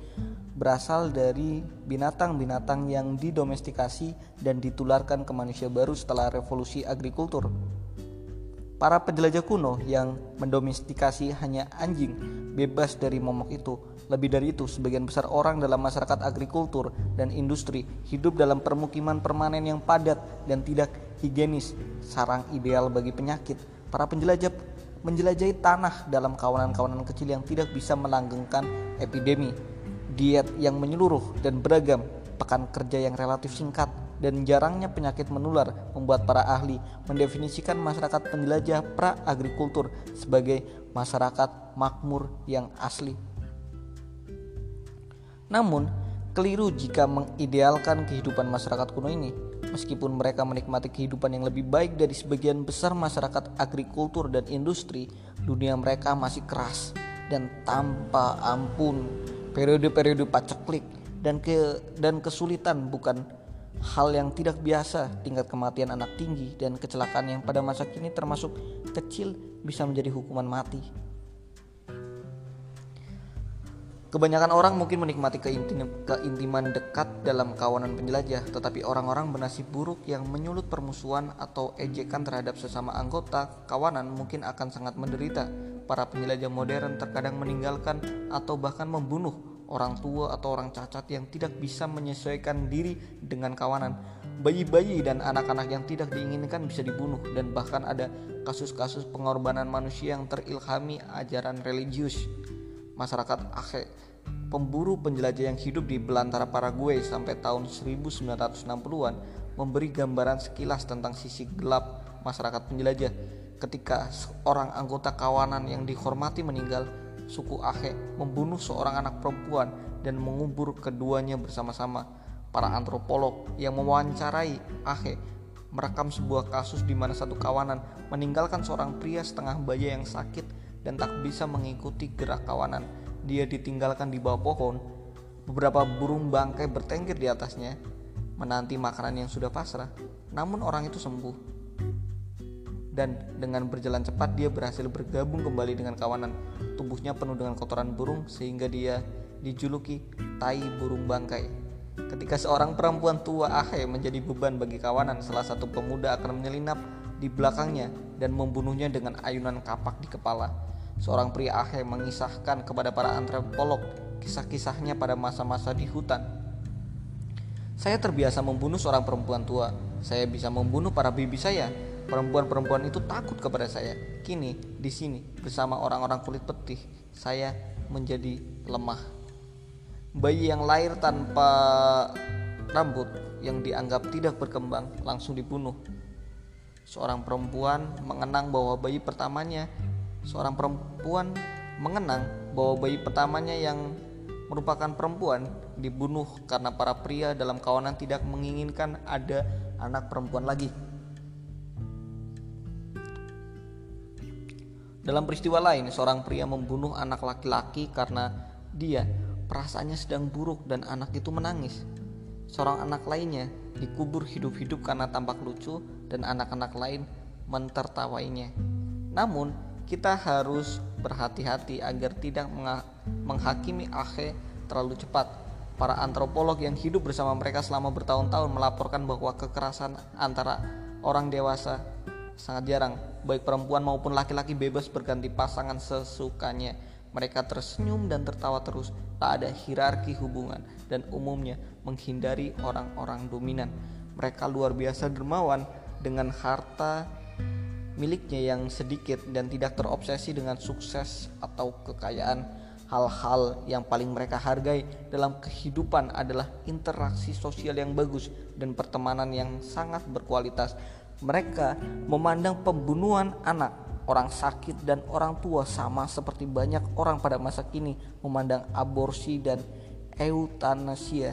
S1: berasal dari binatang-binatang yang didomestikasi dan ditularkan ke manusia baru setelah revolusi agrikultur. Para penjelajah kuno yang mendomestikasi hanya anjing bebas dari momok itu. Lebih dari itu, sebagian besar orang dalam masyarakat agrikultur dan industri hidup dalam permukiman permanen yang padat dan tidak higienis, sarang ideal bagi penyakit. Para penjelajah menjelajahi tanah dalam kawanan-kawanan kecil yang tidak bisa melanggengkan epidemi, diet yang menyeluruh dan beragam, pekan kerja yang relatif singkat, dan jarangnya penyakit menular membuat para ahli mendefinisikan masyarakat penjelajah pra-agrikultur sebagai masyarakat makmur yang asli. Namun, keliru jika mengidealkan kehidupan masyarakat kuno ini. Meskipun mereka menikmati kehidupan yang lebih baik dari sebagian besar masyarakat agrikultur dan industri, dunia mereka masih keras dan tanpa ampun. Periode-periode paceklik dan ke dan kesulitan bukan hal yang tidak biasa, tingkat kematian anak tinggi dan kecelakaan yang pada masa kini termasuk kecil bisa menjadi hukuman mati. Kebanyakan orang mungkin menikmati keintiman dekat dalam kawanan penjelajah, tetapi orang-orang bernasib buruk yang menyulut permusuhan atau ejekan terhadap sesama anggota kawanan mungkin akan sangat menderita. Para penjelajah modern terkadang meninggalkan atau bahkan membunuh orang tua atau orang cacat yang tidak bisa menyesuaikan diri dengan kawanan. Bayi-bayi dan anak-anak yang tidak diinginkan bisa dibunuh dan bahkan ada kasus-kasus pengorbanan manusia yang terilhami ajaran religius. Masyarakat Aceh, pemburu penjelajah yang hidup di belantara Paraguay sampai tahun 1960-an memberi gambaran sekilas tentang sisi gelap masyarakat penjelajah. Ketika seorang anggota kawanan yang dihormati meninggal, suku Ahe membunuh seorang anak perempuan dan mengubur keduanya bersama-sama. Para antropolog yang mewawancarai Ahe merekam sebuah kasus di mana satu kawanan meninggalkan seorang pria setengah baya yang sakit dan tak bisa mengikuti gerak kawanan. Dia ditinggalkan di bawah pohon. Beberapa burung bangkai bertengger di atasnya, menanti makanan yang sudah pasrah. Namun orang itu sembuh dan dengan berjalan cepat dia berhasil bergabung kembali dengan kawanan. Tubuhnya penuh dengan kotoran burung sehingga dia dijuluki tai burung bangkai. Ketika seorang perempuan tua Ahe menjadi beban bagi kawanan, salah satu pemuda akan menyelinap di belakangnya dan membunuhnya dengan ayunan kapak di kepala. Seorang pria Ahe mengisahkan kepada para antropolog kisah-kisahnya pada masa-masa di hutan. Saya terbiasa membunuh seorang perempuan tua. Saya bisa membunuh para bibi saya. Perempuan-perempuan itu takut kepada saya. Kini, di sini, bersama orang-orang kulit putih, saya menjadi lemah. Bayi yang lahir tanpa rambut yang dianggap tidak berkembang langsung dibunuh seorang perempuan mengenang bahwa bayi pertamanya seorang perempuan mengenang bahwa bayi pertamanya yang merupakan perempuan dibunuh karena para pria dalam kawanan tidak menginginkan ada anak perempuan lagi. Dalam peristiwa lain, seorang pria membunuh anak laki-laki karena dia perasaannya sedang buruk dan anak itu menangis. Seorang anak lainnya dikubur hidup-hidup karena tampak lucu dan anak-anak lain mentertawainya. Namun, kita harus berhati-hati agar tidak menghakimi Ahe terlalu cepat. Para antropolog yang hidup bersama mereka selama bertahun-tahun melaporkan bahwa kekerasan antara orang dewasa sangat jarang, baik perempuan maupun laki-laki bebas berganti pasangan sesukanya. Mereka tersenyum dan tertawa terus, tak ada hierarki hubungan, dan umumnya menghindari orang-orang dominan. Mereka luar biasa dermawan dengan harta miliknya yang sedikit dan tidak terobsesi dengan sukses atau kekayaan. Hal-hal yang paling mereka hargai dalam kehidupan adalah interaksi sosial yang bagus dan pertemanan yang sangat berkualitas. Mereka memandang pembunuhan anak, orang sakit, dan orang tua sama seperti banyak orang pada masa kini memandang aborsi dan eutanasia.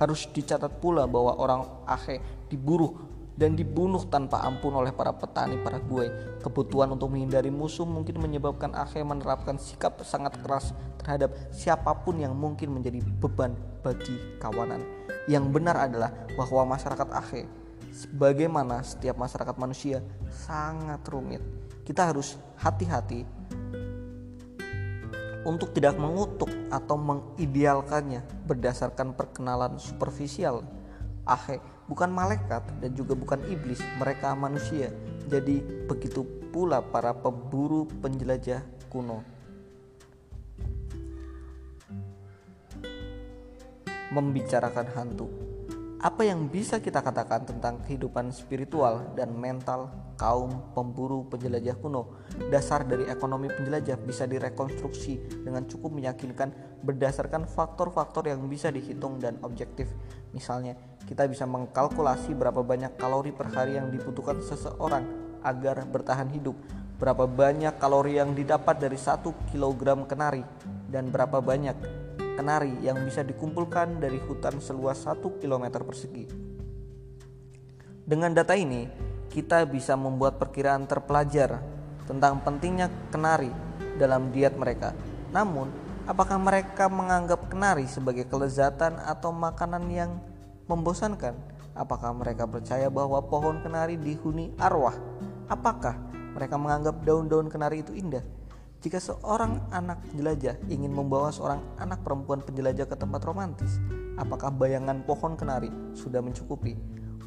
S1: Harus dicatat pula bahwa orang Ahe diburu dan dibunuh tanpa ampun oleh para petani para gue. Kebutuhan untuk menghindari musuh mungkin menyebabkan Aceh menerapkan sikap sangat keras terhadap siapa pun yang mungkin menjadi beban bagi kawanan. Yang benar adalah bahwa masyarakat Aceh sebagaimana setiap masyarakat manusia sangat rumit. Kita harus hati-hati untuk tidak mengutuk atau mengidealkannya berdasarkan perkenalan superficial. Ahe bukan malaikat dan juga bukan iblis, mereka manusia. Jadi begitu pula para pemburu penjelajah kuno. Membicarakan hantu. Apa yang bisa kita katakan tentang kehidupan spiritual dan mental kaum pemburu penjelajah kuno? Dasar dari ekonomi penjelajah bisa direkonstruksi dengan cukup meyakinkan berdasarkan faktor-faktor yang bisa dihitung dan objektif. Misalnya, kita bisa mengkalkulasi berapa banyak kalori per hari yang dibutuhkan seseorang agar bertahan hidup, berapa banyak kalori yang didapat dari satu kilogram kenari, dan berapa banyak kenari yang bisa dikumpulkan dari hutan seluas 1 km persegi. Dengan data ini, kita bisa membuat perkiraan terpelajar tentang pentingnya kenari dalam diet mereka. Namun, apakah mereka menganggap kenari sebagai kelezatan atau makanan yang membosankan? Apakah mereka percaya bahwa pohon kenari dihuni arwah? Apakah mereka menganggap daun-daun kenari itu indah? Jika seorang anak jelajah ingin membawa seorang anak perempuan penjelajah ke tempat romantis, apakah bayangan pohon kenari sudah mencukupi?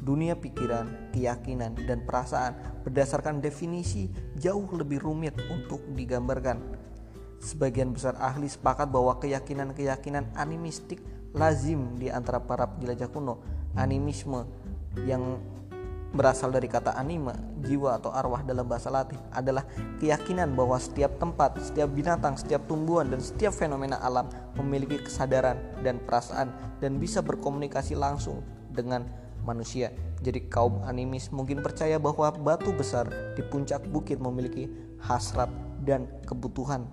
S1: Dunia pikiran, keyakinan, dan perasaan berdasarkan definisi jauh lebih rumit untuk digambarkan. Sebagian besar ahli sepakat bahwa keyakinan-keyakinan animistik lazim di antara para penjelajah kuno. Animisme yang berasal dari kata anima, jiwa atau arwah dalam bahasa Latin adalah keyakinan bahwa setiap tempat, setiap binatang, setiap tumbuhan dan setiap fenomena alam memiliki kesadaran dan perasaan dan bisa berkomunikasi langsung dengan manusia. Jadi kaum animis mungkin percaya bahwa batu besar di puncak bukit memiliki hasrat dan kebutuhan.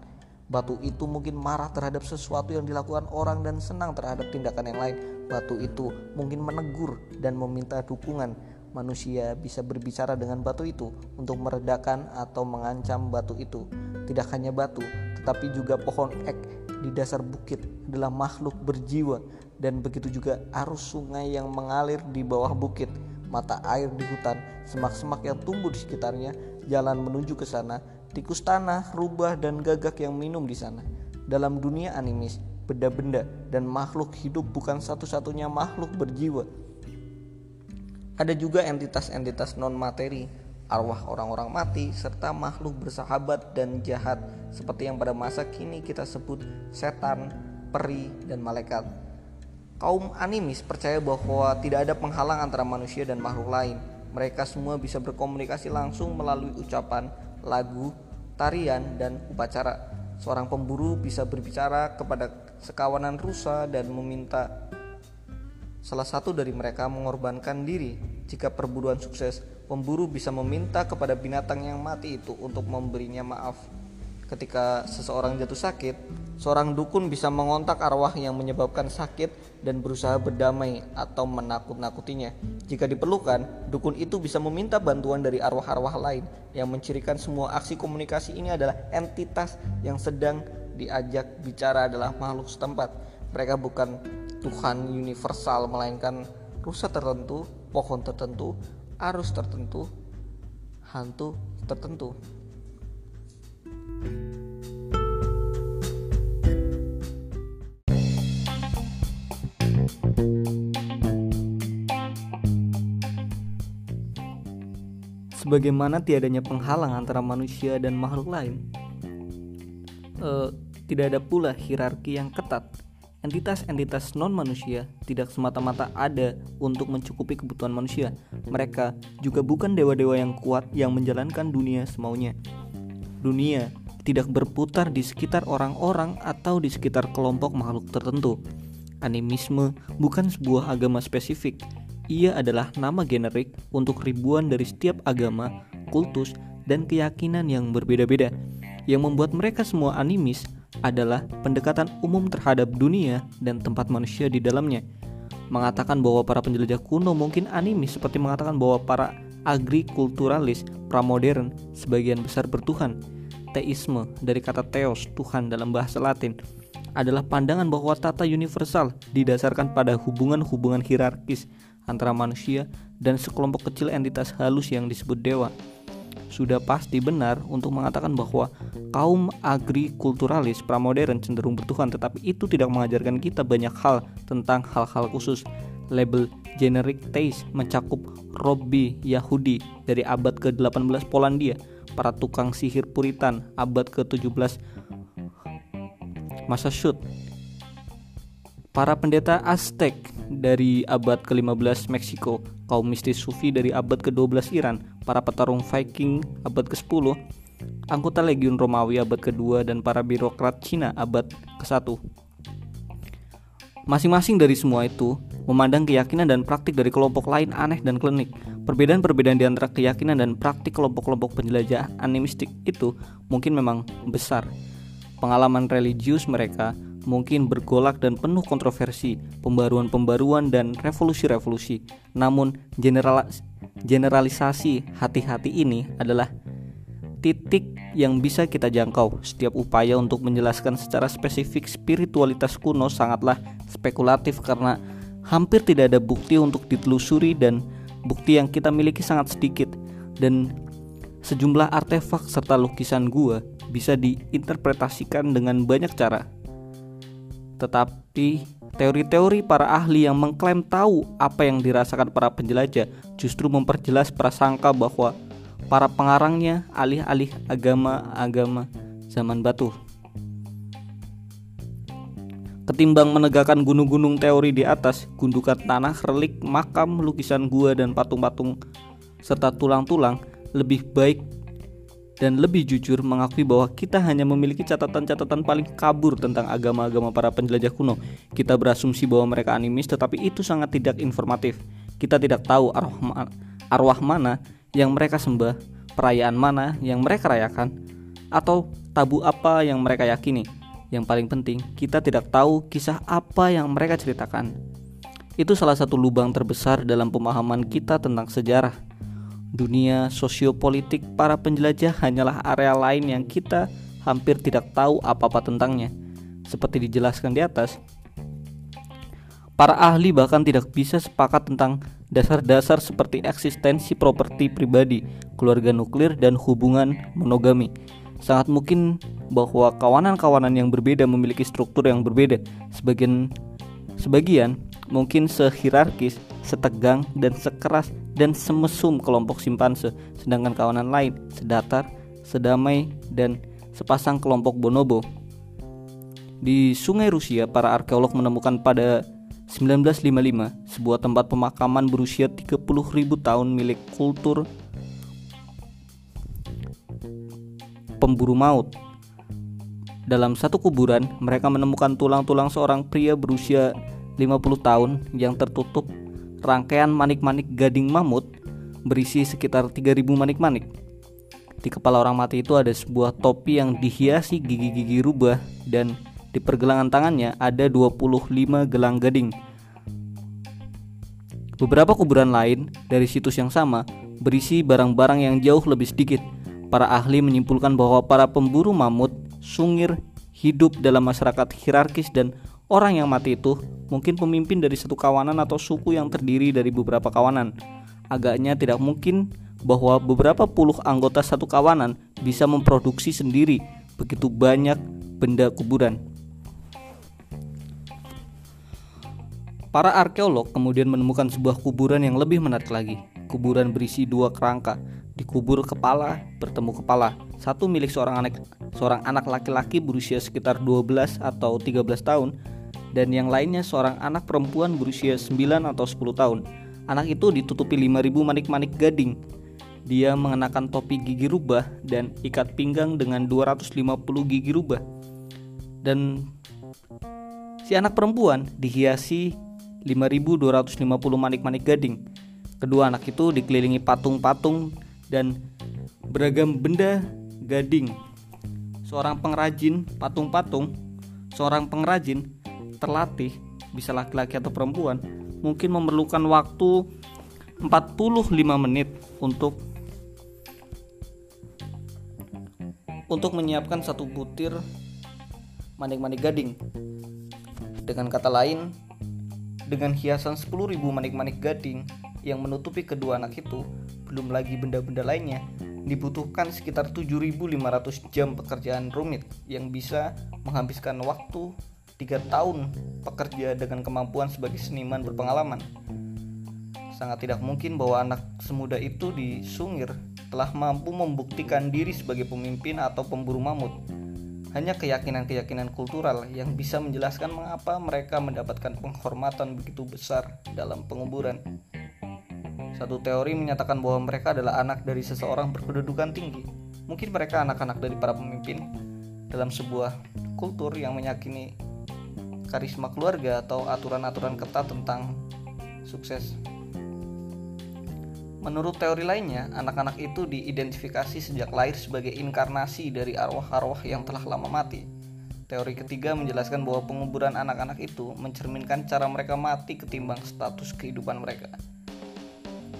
S1: Batu itu mungkin marah terhadap sesuatu yang dilakukan orang dan senang terhadap tindakan yang lain. Batu itu mungkin menegur dan meminta dukungan manusia bisa berbicara dengan batu itu untuk meredakan atau mengancam batu itu. Tidak hanya batu, tetapi juga pohon ek di dasar bukit adalah makhluk berjiwa dan begitu juga arus sungai yang mengalir di bawah bukit, mata air di hutan, semak-semak yang tumbuh di sekitarnya, jalan menuju ke sana, tikus tanah, rubah dan gagak yang minum di sana. Dalam dunia animis, benda-benda dan makhluk hidup bukan satu-satunya makhluk berjiwa, Ada juga entitas-entitas non-materi, arwah orang-orang mati, serta makhluk bersahabat dan jahat seperti yang pada masa kini kita sebut setan, peri, dan malaikat. Kaum animis percaya bahwa tidak ada penghalang antara manusia dan makhluk lain. Mereka semua bisa berkomunikasi langsung melalui ucapan, lagu, tarian, dan upacara. Seorang pemburu bisa berbicara kepada sekawanan rusa dan meminta salah satu dari mereka mengorbankan diri. Jika perburuan sukses, pemburu bisa meminta kepada binatang yang mati itu untuk memberinya maaf. Ketika seseorang jatuh sakit, seorang dukun bisa mengontak arwah yang menyebabkan sakit dan berusaha berdamai atau menakut-nakutinya. Jika diperlukan, dukun itu bisa meminta bantuan dari arwah-arwah lain. Yang mencirikan semua aksi komunikasi ini adalah entitas yang sedang diajak bicara adalah makhluk setempat. Mereka bukan Tuhan universal melainkan rusa tertentu, pohon tertentu, arus tertentu, hantu tertentu. Sebagaimana tiadanya penghalang antara manusia dan makhluk lain, uh, tidak ada pula hierarki yang ketat Entitas-entitas non-manusia tidak semata-mata ada untuk mencukupi kebutuhan manusia. Mereka juga bukan dewa-dewa yang kuat yang menjalankan dunia semaunya. Dunia tidak berputar di sekitar orang-orang atau di sekitar kelompok makhluk tertentu. Animisme bukan sebuah agama spesifik. Ia adalah nama generik untuk ribuan dari setiap agama, kultus, dan keyakinan yang berbeda-beda. Yang membuat mereka semua animis adalah pendekatan umum terhadap dunia dan tempat manusia di dalamnya. Mengatakan bahwa para penjelajah kuno mungkin animis seperti mengatakan bahwa para agrikulturalis pramodern sebagian besar bertuhan. Teisme dari kata theos, Tuhan dalam bahasa Latin, adalah pandangan bahwa tata universal didasarkan pada hubungan-hubungan hierarkis antara manusia dan sekelompok kecil entitas halus yang disebut dewa. Sudah pasti benar untuk mengatakan bahwa kaum agrikulturalis pramodern cenderung bertuhan tetapi itu tidak mengajarkan kita banyak hal tentang hal-hal khusus. Label generic taste mencakup Robby Yahudi dari abad ke-18 Polandia para tukang sihir Puritan abad ke-17 Massachusetts para pendeta Aztec dari abad ke-15 Meksiko, kaum mistis Sufi dari abad ke-12 Iran, para petarung Viking abad ke-10, anggota Legiun Romawi abad ke-2 dan para birokrat Cina abad ke-1. Masing-masing dari semua itu memandang keyakinan dan praktik dari kelompok lain aneh dan klinik. Perbedaan-perbedaan di antara keyakinan dan praktik kelompok-kelompok penjelajah animistik itu mungkin memang besar. Pengalaman religius mereka mungkin bergolak dan penuh kontroversi, pembaruan-pembaruan dan revolusi-revolusi. Namun general generalisasi hati-hati ini adalah titik yang bisa kita jangkau. Setiap upaya untuk menjelaskan secara spesifik spiritualitas kuno sangatlah spekulatif karena hampir tidak ada bukti untuk ditelusuri dan bukti yang kita miliki sangat sedikit dan sejumlah artefak serta lukisan gua bisa diinterpretasikan dengan banyak cara. Tetapi teori-teori para ahli yang mengklaim tahu apa yang dirasakan para penjelajah justru memperjelas prasangka bahwa para pengarangnya alih-alih agama-agama zaman batu. Ketimbang menegakkan gunung-gunung teori di atas, gundukan tanah, relik, makam, lukisan gua dan patung-patung serta tulang-tulang lebih baik dan lebih jujur mengakui bahwa kita hanya memiliki catatan-catatan paling kabur tentang agama-agama para penjelajah kuno. Kita berasumsi bahwa mereka animis tetapi itu sangat tidak informatif. Kita tidak tahu arwah, arwah mana yang mereka sembah, perayaan mana yang mereka rayakan, atau tabu apa yang mereka yakini. Yang paling penting, kita tidak tahu kisah apa yang mereka ceritakan. Itu salah satu lubang terbesar dalam pemahaman kita tentang sejarah Dunia sosiopolitik para penjelajah hanyalah area lain yang kita hampir tidak tahu apa-apa tentangnya. Seperti dijelaskan di atas, para ahli bahkan tidak bisa sepakat tentang dasar-dasar seperti eksistensi properti pribadi, keluarga nuklir, dan hubungan monogami. Sangat mungkin bahwa kawanan-kawanan yang berbeda memiliki struktur yang berbeda. Sebagian sebagian mungkin sehierarkis, setegang, dan sekeras dan semesum kelompok simpanse, sedangkan kawanan lain sedatar, sedamai, dan sepasang kelompok bonobo. Di sungai Rusia, para arkeolog menemukan pada 1955 sebuah tempat pemakaman berusia 30.000 tahun milik kultur pemburu maut. Dalam satu kuburan, mereka menemukan tulang-tulang seorang pria berusia 50 tahun yang tertutup rangkaian manik-manik gading mamut berisi sekitar 3000 manik-manik. Di kepala orang mati itu ada sebuah topi yang dihiasi gigi-gigi rubah dan di pergelangan tangannya ada 25 gelang gading. Beberapa kuburan lain dari situs yang sama berisi barang-barang yang jauh lebih sedikit. Para ahli menyimpulkan bahwa para pemburu mamut, sungir, hidup dalam masyarakat hierarkis dan orang yang mati itu mungkin pemimpin dari satu kawanan atau suku yang terdiri dari beberapa kawanan. Agaknya tidak mungkin bahwa beberapa puluh anggota satu kawanan bisa memproduksi sendiri begitu banyak benda kuburan. Para arkeolog kemudian menemukan sebuah kuburan yang lebih menarik lagi. Kuburan berisi dua kerangka. Dikubur kepala bertemu kepala. Satu milik seorang anak seorang anak laki-laki berusia sekitar 12 atau 13 tahun dan yang lainnya seorang anak perempuan berusia 9 atau 10 tahun. Anak itu ditutupi 5000 manik-manik gading. Dia mengenakan topi gigi rubah dan ikat pinggang dengan 250 gigi rubah. Dan si anak perempuan dihiasi 5.250 manik-manik gading. Kedua anak itu dikelilingi patung-patung dan beragam benda gading. Seorang pengrajin patung-patung, seorang pengrajin terlatih, bisa laki-laki atau perempuan, mungkin memerlukan waktu 45 menit untuk untuk menyiapkan satu butir manik-manik gading. Dengan kata lain, dengan hiasan 10.000 manik-manik gading yang menutupi kedua anak itu, belum lagi benda-benda lainnya, dibutuhkan sekitar 7.500 jam pekerjaan rumit yang bisa menghabiskan waktu 3 tahun pekerja dengan kemampuan sebagai seniman berpengalaman. Sangat tidak mungkin bahwa anak semuda itu di Sungir telah mampu membuktikan diri sebagai pemimpin atau pemburu mamut hanya keyakinan-keyakinan kultural yang bisa menjelaskan mengapa mereka mendapatkan penghormatan begitu besar dalam penguburan. Satu teori menyatakan bahwa mereka adalah anak dari seseorang berkedudukan tinggi. Mungkin mereka anak-anak dari para pemimpin dalam sebuah kultur yang meyakini karisma keluarga atau aturan-aturan ketat tentang sukses. Menurut teori lainnya, anak-anak itu diidentifikasi sejak lahir sebagai inkarnasi dari arwah-arwah yang telah lama mati. Teori ketiga menjelaskan bahwa penguburan anak-anak itu mencerminkan cara mereka mati ketimbang status kehidupan mereka.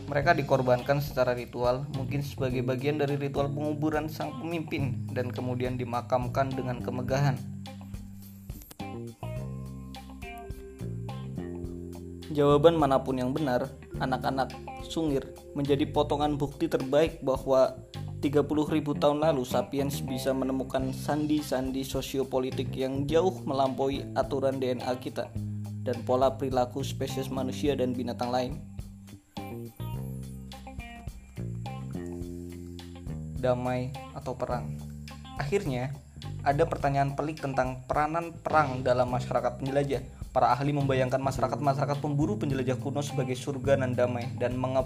S1: Mereka dikorbankan secara ritual, mungkin sebagai bagian dari ritual penguburan sang pemimpin, dan kemudian dimakamkan dengan kemegahan. Jawaban mana pun yang benar, anak-anak Sungir menjadi potongan bukti terbaik bahwa 30.000 tahun lalu Sapiens bisa menemukan sandi-sandi sosiopolitik yang jauh melampaui aturan DNA kita dan pola perilaku spesies manusia dan binatang lain. Damai atau perang. Akhirnya, ada pertanyaan pelik tentang peranan perang dalam masyarakat penjelajah Para ahli membayangkan masyarakat-masyarakat pemburu penjelajah kuno sebagai surga dan damai dan menge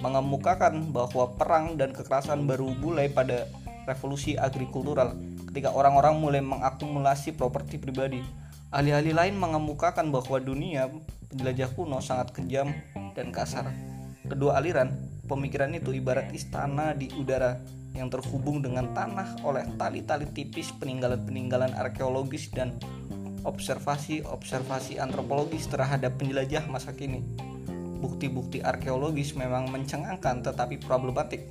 S1: mengemukakan bahwa perang dan kekerasan baru mulai pada revolusi agrikultural ketika orang-orang mulai mengakumulasi properti pribadi. Ahli-ahli lain mengemukakan bahwa dunia penjelajah kuno sangat kejam dan kasar. Kedua aliran pemikiran itu ibarat istana di udara yang terhubung dengan tanah oleh tali-tali tipis peninggalan-peninggalan arkeologis dan observasi-observasi antropologis terhadap penjelajah masa kini. Bukti-bukti arkeologis memang mencengangkan tetapi problematik.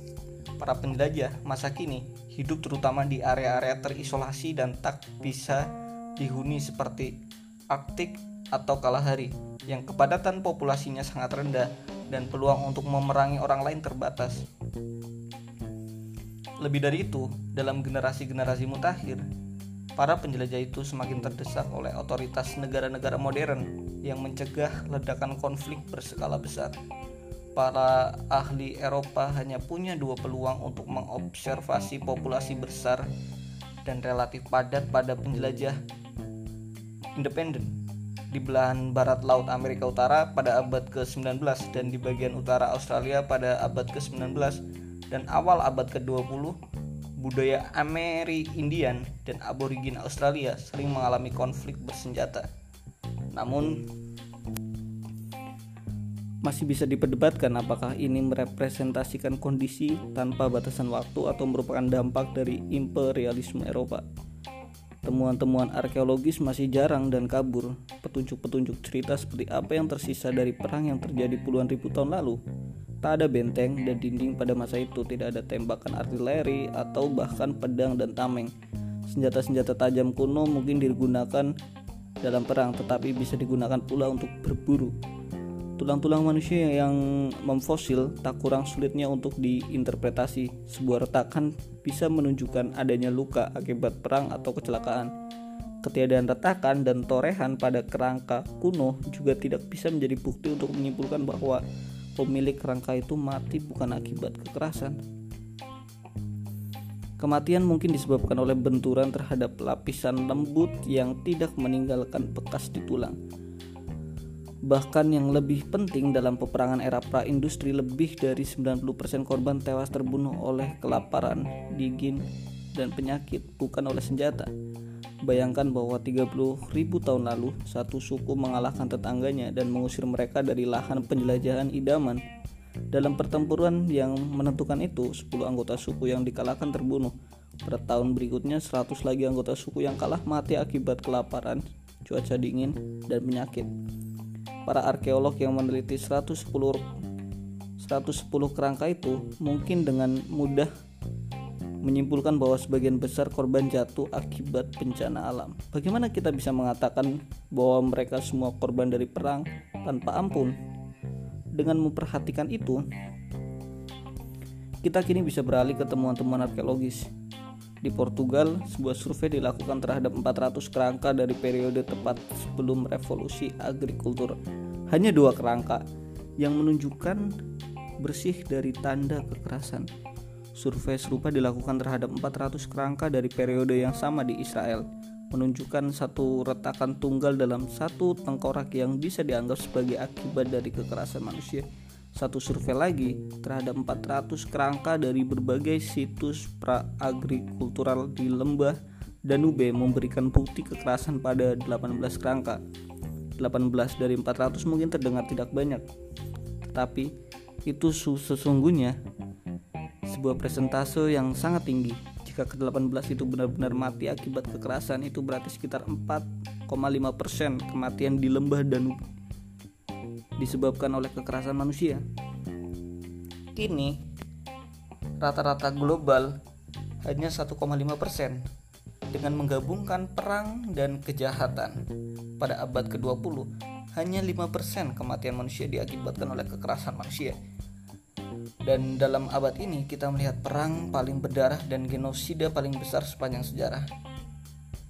S1: Para penjelajah masa kini hidup terutama di area-area terisolasi dan tak bisa dihuni seperti Arktik atau Kalahari yang kepadatan populasinya sangat rendah dan peluang untuk memerangi orang lain terbatas. Lebih dari itu, dalam generasi-generasi mutakhir, Para penjelajah itu semakin terdesak oleh otoritas negara-negara modern yang mencegah ledakan konflik berskala besar. para ahli Eropa hanya punya dua peluang untuk mengobservasi populasi besar dan relatif padat pada penjelajah independen di belahan barat laut Amerika Utara pada abad ke-19 dan di bagian utara Australia pada abad ke-19 dan awal abad ke-20 budaya Ameri-Indian dan aborigin Australia sering mengalami konflik bersenjata. Namun masih bisa diperdebatkan apakah ini merepresentasikan kondisi tanpa batasan waktu atau merupakan dampak dari imperialisme Eropa. Temuan-temuan arkeologis masih jarang dan kabur. Petunjuk-petunjuk cerita seperti apa yang tersisa dari perang yang terjadi puluhan ribu tahun lalu. Tak ada benteng dan dinding pada masa itu, tidak ada tembakan artileri atau bahkan pedang dan tameng. Senjata-senjata tajam kuno mungkin digunakan dalam perang, tetapi bisa digunakan pula untuk berburu. Tulang-tulang manusia yang memfosil tak kurang sulitnya untuk diinterpretasi. Sebuah retakan bisa menunjukkan adanya luka akibat perang atau kecelakaan. Ketiadaan retakan dan torehan pada kerangka kuno juga tidak bisa menjadi bukti untuk menyimpulkan bahwa pemilik kerangka itu mati bukan akibat kekerasan. Kematian mungkin disebabkan oleh benturan terhadap lapisan lembut yang tidak meninggalkan bekas di tulang Bahkan yang lebih penting dalam peperangan era pra-industri lebih dari 90% korban tewas terbunuh oleh kelaparan, dingin, dan penyakit, bukan oleh senjata. Bayangkan bahwa 30 ribu tahun lalu, satu suku mengalahkan tetangganya dan mengusir mereka dari lahan penjelajahan idaman. Dalam pertempuran yang menentukan itu, 10 anggota suku yang dikalahkan terbunuh. Pada tahun berikutnya, 100 lagi anggota suku yang kalah mati akibat kelaparan, cuaca dingin, dan penyakit para arkeolog yang meneliti 110 110 kerangka itu mungkin dengan mudah menyimpulkan bahwa sebagian besar korban jatuh akibat bencana alam. Bagaimana kita bisa mengatakan bahwa mereka semua korban dari perang tanpa ampun? Dengan memperhatikan itu, kita kini bisa beralih ke temuan-temuan arkeologis. Di Portugal, sebuah survei dilakukan terhadap 400 kerangka dari periode tepat sebelum revolusi agrikultur. Hanya dua kerangka yang menunjukkan bersih dari tanda kekerasan. Survei serupa dilakukan terhadap 400 kerangka dari periode yang sama di Israel, menunjukkan satu retakan tunggal dalam satu tengkorak yang bisa dianggap sebagai akibat dari kekerasan manusia satu survei lagi terhadap 400 kerangka dari berbagai situs pra-agrikultural di lembah Danube memberikan bukti kekerasan pada 18 kerangka. 18 dari 400 mungkin terdengar tidak banyak, tetapi itu sesungguhnya sebuah presentase yang sangat tinggi. Jika ke-18 itu benar-benar mati akibat kekerasan, itu berarti sekitar 4,5% kematian di lembah Danube disebabkan oleh kekerasan manusia. Kini, rata-rata global hanya 1,5% dengan menggabungkan perang dan kejahatan. Pada abad ke-20, hanya 5% kematian manusia diakibatkan oleh kekerasan manusia. Dan dalam abad ini kita melihat perang paling berdarah dan genosida paling besar sepanjang sejarah.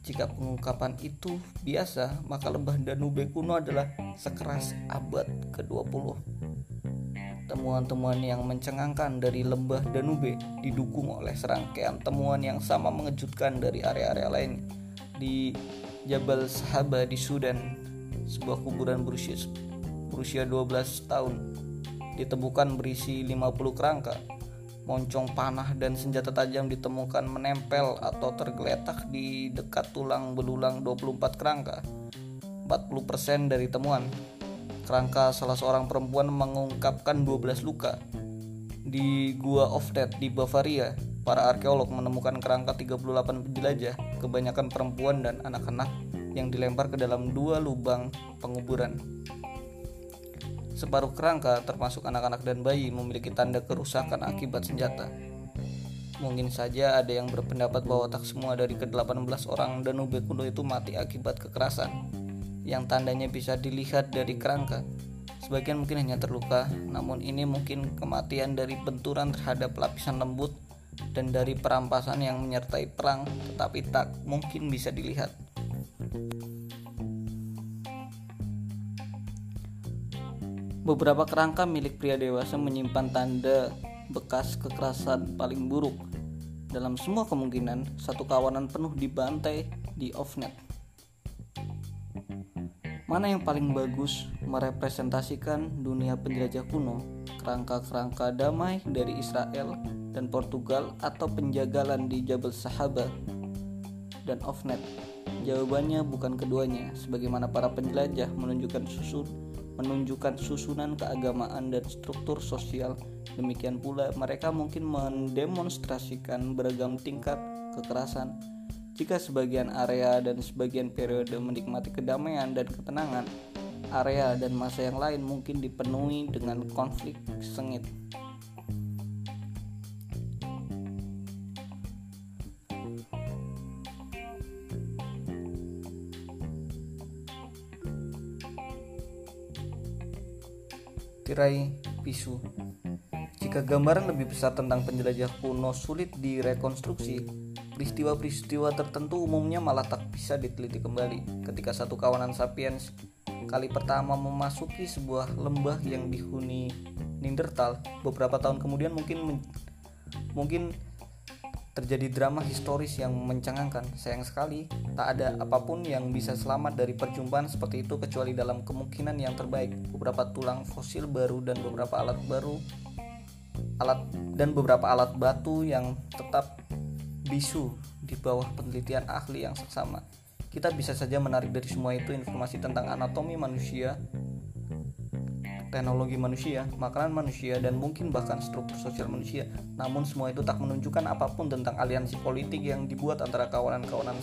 S1: Jika pengungkapan itu biasa, maka lembah Danube kuno adalah sekeras abad ke-20. Temuan-temuan yang mencengangkan dari lembah Danube didukung oleh serangkaian temuan yang sama mengejutkan dari area-area lain di Jabal Sahaba di Sudan, sebuah kuburan berusia berusia 12 tahun ditemukan berisi 50 kerangka moncong panah dan senjata tajam ditemukan menempel atau tergeletak di dekat tulang belulang 24 kerangka. 40% dari temuan kerangka salah seorang perempuan mengungkapkan 12 luka. Di Gua of Death di Bavaria, para arkeolog menemukan kerangka 38 penjelajah, kebanyakan perempuan dan anak-anak yang dilempar ke dalam dua lubang penguburan. Separuh kerangka, termasuk anak-anak dan bayi, memiliki tanda kerusakan akibat senjata. Mungkin saja ada yang berpendapat bahwa tak semua dari ke-18 orang Danube kuno itu mati akibat kekerasan, yang tandanya bisa dilihat dari kerangka. Sebagian mungkin hanya terluka, namun ini mungkin kematian dari benturan terhadap lapisan lembut dan dari perampasan yang menyertai perang, tetapi tak mungkin bisa dilihat. Beberapa kerangka milik pria dewasa menyimpan tanda bekas kekerasan paling buruk. Dalam semua kemungkinan, satu kawanan penuh dibantai di offnet. Mana yang paling bagus merepresentasikan dunia penjelajah kuno, kerangka-kerangka damai dari Israel dan Portugal atau penjagalan di Jabal Sahaba dan offnet? Jawabannya bukan keduanya, sebagaimana para penjelajah menunjukkan susun menunjukkan susunan keagamaan dan struktur sosial. Demikian pula mereka mungkin mendemonstrasikan beragam tingkat kekerasan. Jika sebagian area dan sebagian periode menikmati kedamaian dan ketenangan, area dan masa yang lain mungkin dipenuhi dengan konflik sengit. Tirai bisu. Jika gambaran lebih besar tentang penjelajah kuno sulit direkonstruksi, peristiwa-peristiwa tertentu umumnya malah tak bisa diteliti kembali. Ketika satu kawanan sapiens kali pertama memasuki sebuah lembah yang dihuni Neanderthal, beberapa tahun kemudian mungkin mungkin terjadi drama historis yang mencengangkan. Sayang sekali, tak ada apa pun yang bisa selamat dari perjumpaan seperti itu kecuali dalam kemungkinan yang terbaik. Beberapa tulang fosil baru dan beberapa alat baru alat dan beberapa alat batu yang tetap bisu di bawah penelitian ahli yang seksama. Kita bisa saja menarik dari semua itu informasi tentang anatomi manusia, teknologi manusia, makanan manusia, dan mungkin bahkan struktur sosial manusia. Namun semua itu tak menunjukkan apa pun tentang aliansi politik yang dibuat antara kawanan-kawanan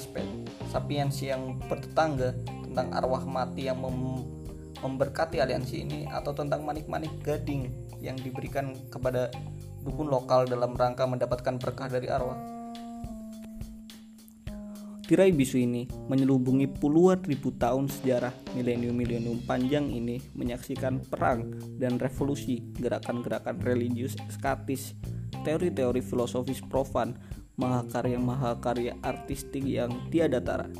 S1: sapiens yang bertetangga, tentang arwah mati yang mem memberkati aliansi ini, atau tentang manik-manik gading yang diberikan kepada dukun lokal dalam rangka mendapatkan berkah dari arwah. Tirai bisu ini menyelubungi puluhan ribu tahun sejarah milenium-milenium panjang ini menyaksikan perang dan revolusi, gerakan-gerakan religius eskatis, teori-teori filosofis profan, mahakarya-mahakarya artistik yang tiada tara.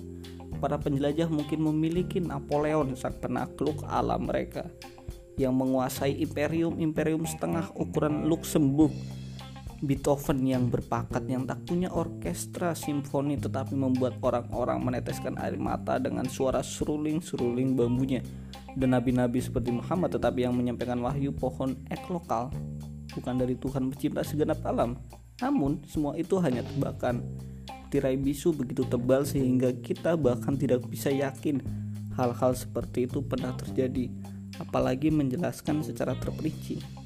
S1: Para penjelajah mungkin memiliki Napoleon sang penakluk alam mereka yang menguasai imperium-imperium setengah ukuran Luxembourg Beethoven yang berpakat yang tak punya orkestra simfoni tetapi membuat orang-orang meneteskan air mata dengan suara seruling-seruling bambunya. Dan nabi-nabi seperti Muhammad tetapi yang menyampaikan wahyu pohon ek lokal bukan dari Tuhan pencipta segenap alam. Namun semua itu hanya tebakan. Tirai bisu begitu tebal sehingga kita bahkan tidak bisa yakin hal-hal seperti itu pernah terjadi apalagi menjelaskan secara terperinci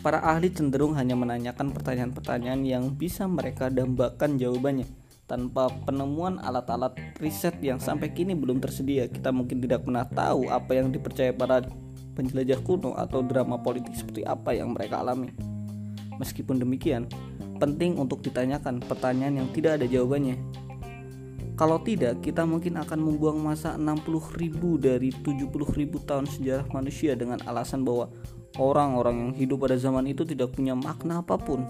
S1: Para ahli cenderung hanya menanyakan pertanyaan-pertanyaan yang bisa mereka dambakan jawabannya. Tanpa penemuan alat-alat riset yang sampai kini belum tersedia, kita mungkin tidak pernah tahu apa yang dipercaya para penjelajah kuno atau drama politik seperti apa yang mereka alami. Meskipun demikian, penting untuk ditanyakan pertanyaan yang tidak ada jawabannya. Kalau tidak, kita mungkin akan membuang masa 60 ribu dari 70 ribu tahun sejarah manusia dengan alasan bahwa orang-orang yang hidup pada zaman itu tidak punya makna apa pun.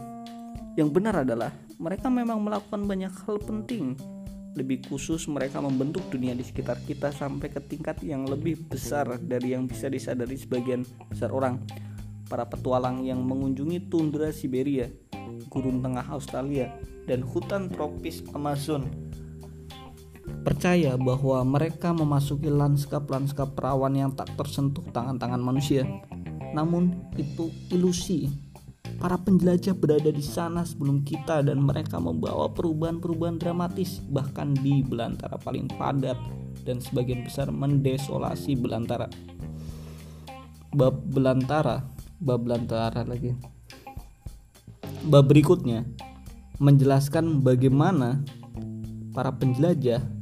S1: Yang benar adalah mereka memang melakukan banyak hal penting. Lebih khusus mereka membentuk dunia di sekitar kita sampai ke tingkat yang lebih besar dari yang bisa disadari sebagian besar orang. Para petualang yang mengunjungi tundra Siberia, gurun tengah Australia, dan hutan tropis Amazon percaya bahwa mereka memasuki lanskap-lanskap perawan yang tak tersentuh tangan-tangan manusia. Namun itu ilusi. Para penjelajah berada di sana sebelum kita dan mereka membawa perubahan-perubahan dramatis bahkan di belantara paling padat dan sebagian besar mendesolasi belantara. Bab belantara, bab belantara lagi. Bab berikutnya menjelaskan bagaimana para penjelajah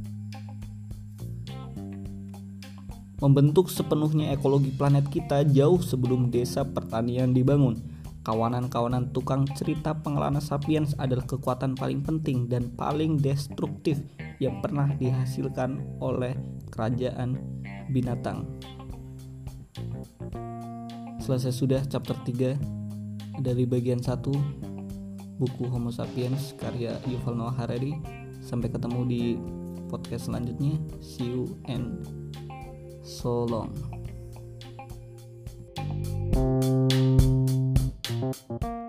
S1: membentuk sepenuhnya ekologi planet kita jauh sebelum desa pertanian dibangun. Kawanan-kawanan tukang cerita pengelana sapiens adalah kekuatan paling penting dan paling destruktif yang pernah dihasilkan oleh kerajaan binatang. Selesai sudah chapter 3 dari bagian 1 buku Homo Sapiens karya Yuval Noah Harari. Sampai ketemu di podcast selanjutnya. See you and so long.
S2: Thank you